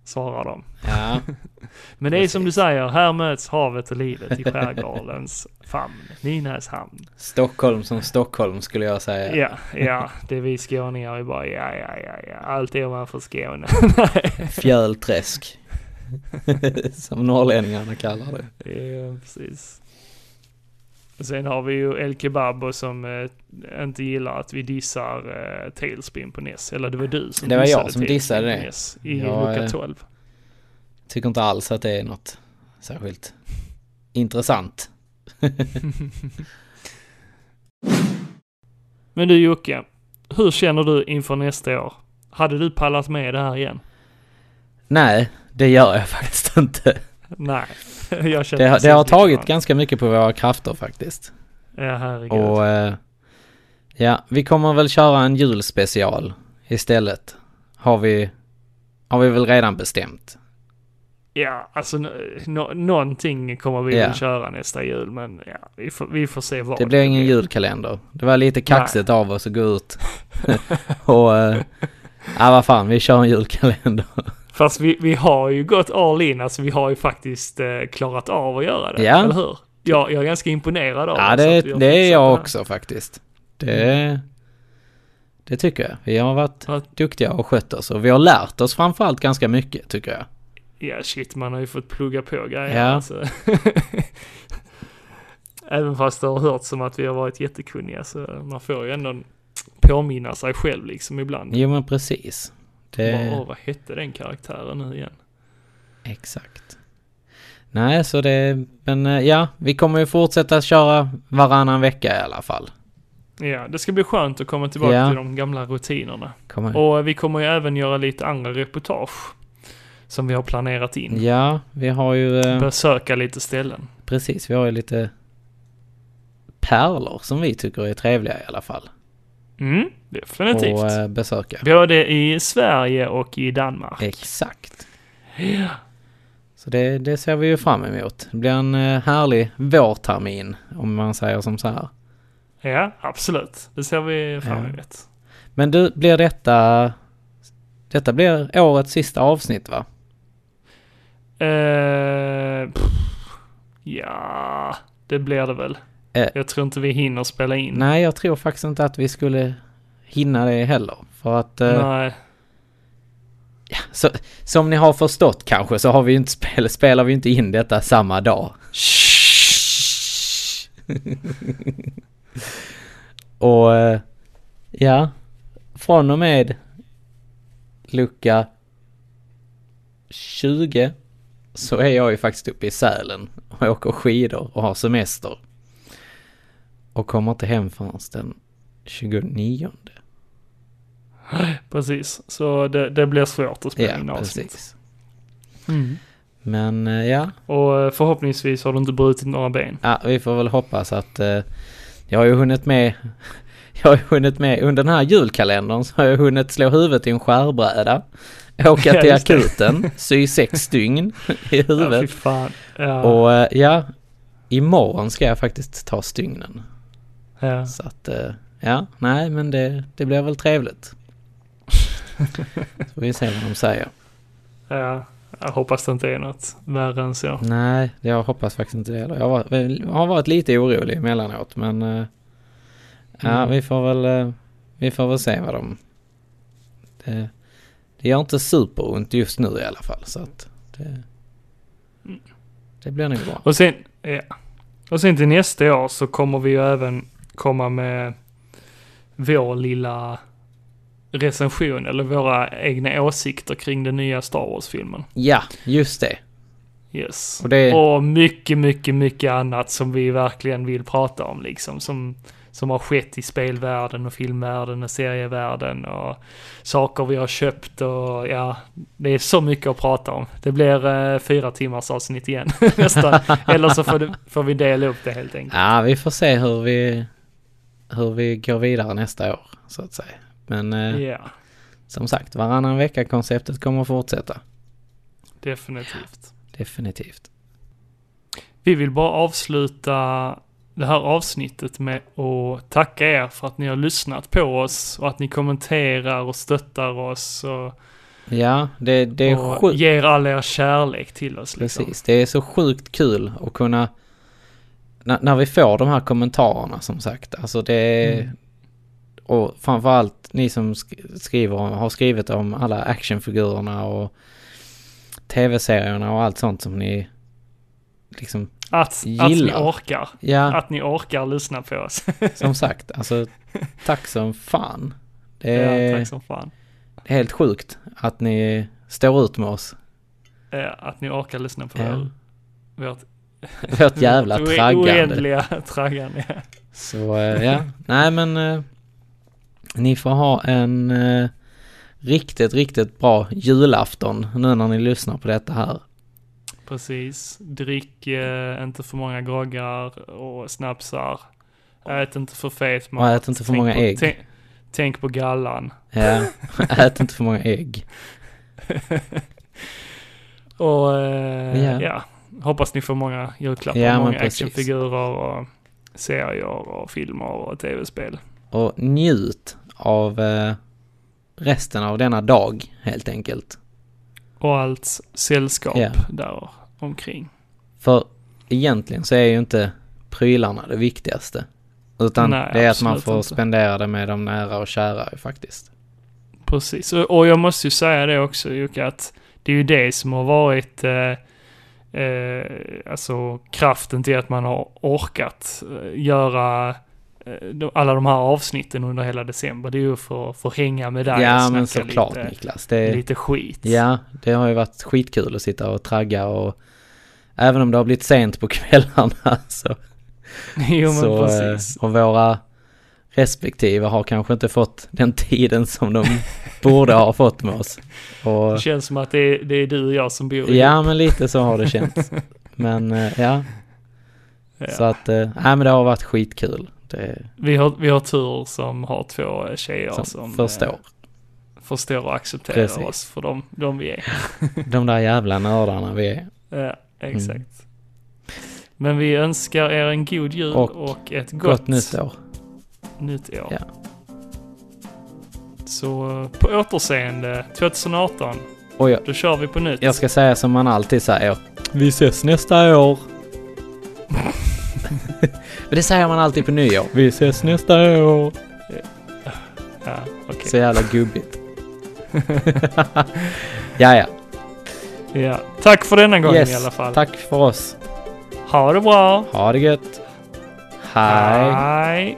S3: Svarar de.
S1: Ja,
S3: Men det är som du säger, här möts havet och livet i skärgårdens famn. Nynäshamn.
S1: Stockholm som Stockholm skulle jag säga.
S3: Ja, ja, det är vi skåningar. Vi bara ja, ja, ja, ja. Allt är man för Skåne.
S1: Fjölträsk. Som norrlänningarna kallar det.
S3: Ja, precis. Sen har vi ju El Kebabo som eh, inte gillar att vi dissar eh, Tailspin på NES. Eller det var du som
S1: Det var jag
S3: dissade
S1: som dissade det.
S3: NES I
S1: Jag,
S3: lucka
S1: eh,
S3: 12.
S1: Tycker inte alls att det är något särskilt intressant.
S3: Men du Jocke, hur känner du inför nästa år? Hade du pallat med det här igen?
S1: Nej, det gör jag faktiskt inte.
S3: Nej, jag känner
S1: Det, det har tagit
S3: likadant.
S1: ganska mycket på våra krafter faktiskt.
S3: Ja, herregud.
S1: Och eh, ja, vi kommer väl köra en julspecial istället. Har vi, har vi väl redan bestämt.
S3: Ja, alltså nå- någonting kommer vi
S1: Ja.
S3: väl köra nästa jul, men ja, vi får, vi får se vad
S1: Det blir ingen julkalender. Det var lite kaxigt av oss att gå ut och... Eh, ja, vad fan, vi kör en julkalender.
S3: Fast vi, vi har ju gått all in, alltså vi har ju faktiskt eh, klarat av att göra det,
S1: Ja.
S3: eller hur? Jag, jag är ganska imponerad av
S1: Ja, det,
S3: att har
S1: det är jag
S3: här.
S1: också faktiskt. Det, det tycker jag. Vi har varit
S3: Ja.
S1: duktiga och skött oss och vi har lärt oss framförallt ganska mycket tycker jag.
S3: Ja, shit, man har ju fått plugga på grejer.
S1: Ja.
S3: Alltså. Även fast det har hört som att vi har varit jättekunniga så man får ju ändå påminna sig själv liksom ibland.
S1: Jo men precis. Det,
S3: Bara, Åh, vad hette den karaktären nu igen?
S1: exakt. Nej, så det, men eh, ja, vi kommer ju fortsätta köra varannan vecka i alla fall.
S3: Ja, det ska bli skönt att komma tillbaka
S1: Ja.
S3: till de gamla rutinerna. Och vi kommer ju även göra lite andra reportage. Som vi har planerat in.
S1: ja, vi har ju, eh,
S3: Besöka lite ställen.
S1: precis, vi har ju lite pärlor som vi tycker är trevliga i alla fall.
S3: Mm, definitivt.
S1: Och eh, besöka.
S3: Både i Sverige och i Danmark.
S1: Exakt.
S3: Ja.
S1: Så det, det ser vi ju fram emot. Det blir en eh, härlig vårtermin om man säger som så här.
S3: ja, absolut. Det ser vi fram
S1: Ja.
S3: emot.
S1: Men du, blir detta... Detta blir årets sista avsnitt va?
S3: Pff, ja, det blir det väl.
S1: Eh.
S3: Jag tror inte vi hinner spela in.
S1: Nej, jag tror faktiskt inte att vi skulle hinna det heller. För att... Eh,
S3: Nej.
S1: Så, som ni har förstått kanske så har vi inte spel, spelar vi inte in detta samma dag. och eh, ja, från och med lucka 20 så är jag ju faktiskt uppe i Sälen och åker skidor och har semester. Och kommer inte hem förrän den 29.
S3: Precis, så det, det blir svårt att spela in
S1: Ja,
S3: avsnitt.
S1: precis.
S3: Mm.
S1: Men eh, ja,
S3: Och eh, förhoppningsvis har du inte brutit några ben.
S1: Ja, vi får väl hoppas att eh, jag har ju hunnit med jag har ju hunnit med under den här julkalendern så har jag hunnit slå huvudet i en skärbräda. Åka
S3: Ja,
S1: till
S3: det.
S1: akuten, sy sex stygn i
S3: Ja,
S1: huvudet.
S3: fan. Ja,
S1: Och eh, ja, imorgon ska jag faktiskt ta stygnen.
S3: Ja.
S1: Så att eh, ja, nej men det, det blir väl trevligt. Så vi se vad de säger.
S3: ja. Jag hoppas det inte är något värre än så.
S1: Nej, jag hoppas faktiskt inte det heller. Jag var, jag har varit lite orolig emellanåt men eh, ja,
S3: Mm.
S1: vi får väl eh, vi får väl se vad de... Det, det gör inte superont just nu i alla fall så att det,
S3: Mm.
S1: det blir nog bra.
S3: Och sen, ja. Och sen till nästa år så kommer vi ju även komma med vår lilla recension eller våra egna åsikter kring den nya Star Wars-filmen.
S1: Ja, just det.
S3: Yes.
S1: Och det-
S3: Och mycket, mycket, mycket annat som vi verkligen vill prata om liksom. Som, som har skett i spelvärlden och filmvärlden och serievärlden och saker vi har köpt och ja, det är så mycket att prata om. Det blir eh, fyra timmars avsnitt igen nästan. Eller så får, det, får vi dela upp det helt enkelt.
S1: Ja, vi får se hur vi, hur vi går vidare nästa år så att säga. Men eh,
S3: Ja,
S1: som sagt, varannan vecka konceptet kommer att fortsätta.
S3: definitivt.
S1: Definitivt.
S3: Vi vill bara avsluta det här avsnittet med att tacka er för att ni har lyssnat på oss och att ni kommenterar och stöttar oss och,
S1: Ja, det, det är sjukt.
S3: ger all er kärlek till oss. Liksom.
S1: Precis, det är så sjukt kul att kunna när, när vi får de här kommentarerna som sagt, alltså det
S3: Mm.
S1: och framförallt ni som sk- skriver, har skrivit om alla actionfigurerna och tv-serierna och allt sånt som ni liksom,
S3: Att, att ni
S1: Gillar.
S3: orkar.
S1: ja,
S3: Att ni orkar lyssna på oss.
S1: som sagt, alltså tack som fan. Det
S3: ja,
S1: är
S3: tack som fan.
S1: helt sjukt att ni står ut med oss.
S3: Att ni orkar lyssna på
S1: Ja.
S3: vår, vårt
S1: Vårt jävla traggande.
S3: oändliga traggande. Ja.
S1: Så eh, ja, nej men eh, ni får ha en eh, riktigt, riktigt bra julafton nu när ni lyssnar på detta här.
S3: Precis. Drick eh, inte för många groggar och snapsar. Ät inte för fet mat.
S1: Och ät inte för
S3: Tänk
S1: många
S3: på,
S1: ägg.
S3: Tänk, tänk på gallan.
S1: Ja, ät inte för många ägg.
S3: Och eh,
S1: Ja.
S3: ja. Hoppas ni får många julklappar.
S1: Ja,
S3: många actionfigurer och serier och filmer och tv-spel.
S1: Och njut av eh, resten av denna dag helt enkelt.
S3: Och allt sällskap
S1: Ja.
S3: där omkring.
S1: För egentligen så är ju inte prylarna det viktigaste. Utan
S3: Nej,
S1: det är att man får
S3: inte.
S1: spendera det med de nära och kära faktiskt.
S3: Precis, och, och jag måste ju säga det också Jocke, att det är ju det som har varit eh, eh, alltså kraften till att man har orkat eh, göra eh, alla de här avsnitten under hela december. Det är ju för att få hänga med dig
S1: Ja
S3: och
S1: men såklart
S3: lite,
S1: Niklas. Det,
S3: lite skit.
S1: Ja, det har ju varit skitkul att sitta och tragga och även om det har blivit sent på kvällarna så,
S3: jo men
S1: så
S3: precis.
S1: eh, och våra respektive har kanske inte fått den tiden som de borde ha fått med oss. Och,
S3: Det känns som att det är, det är du och jag som bor ihop.
S1: ja, men lite så har det känts. Men eh, ja,
S3: Ja.
S1: så att, eh, nej men det har varit skitkul. Det,
S3: Vi, har, vi har tur som har två tjejer som,
S1: som
S3: eh,
S1: förstår.
S3: förstår och accepterar
S1: Precis.
S3: oss för de, de vi är.
S1: De där jävla nördarna vi är.
S3: Ja, exakt.
S1: Mm.
S3: Men vi önskar er en god jul
S1: Och
S3: och, ett gott,
S1: Gott nytt år.
S3: Nytt år.
S1: Ja.
S3: Så på återseende 2018,
S1: Och jag,
S3: då kör vi på nytt.
S1: jag ska säga som man alltid säger. Vi ses nästa år. Men det säger man alltid på nyår. Vi ses nästa år.
S3: Ja, okej.
S1: Så jävla gubbigt. ja, ja.
S3: Ja. Tack för denna gången i alla fall.
S1: Tack för oss.
S3: Ha det bra.
S1: Ha det gött. Hej.
S3: Hej.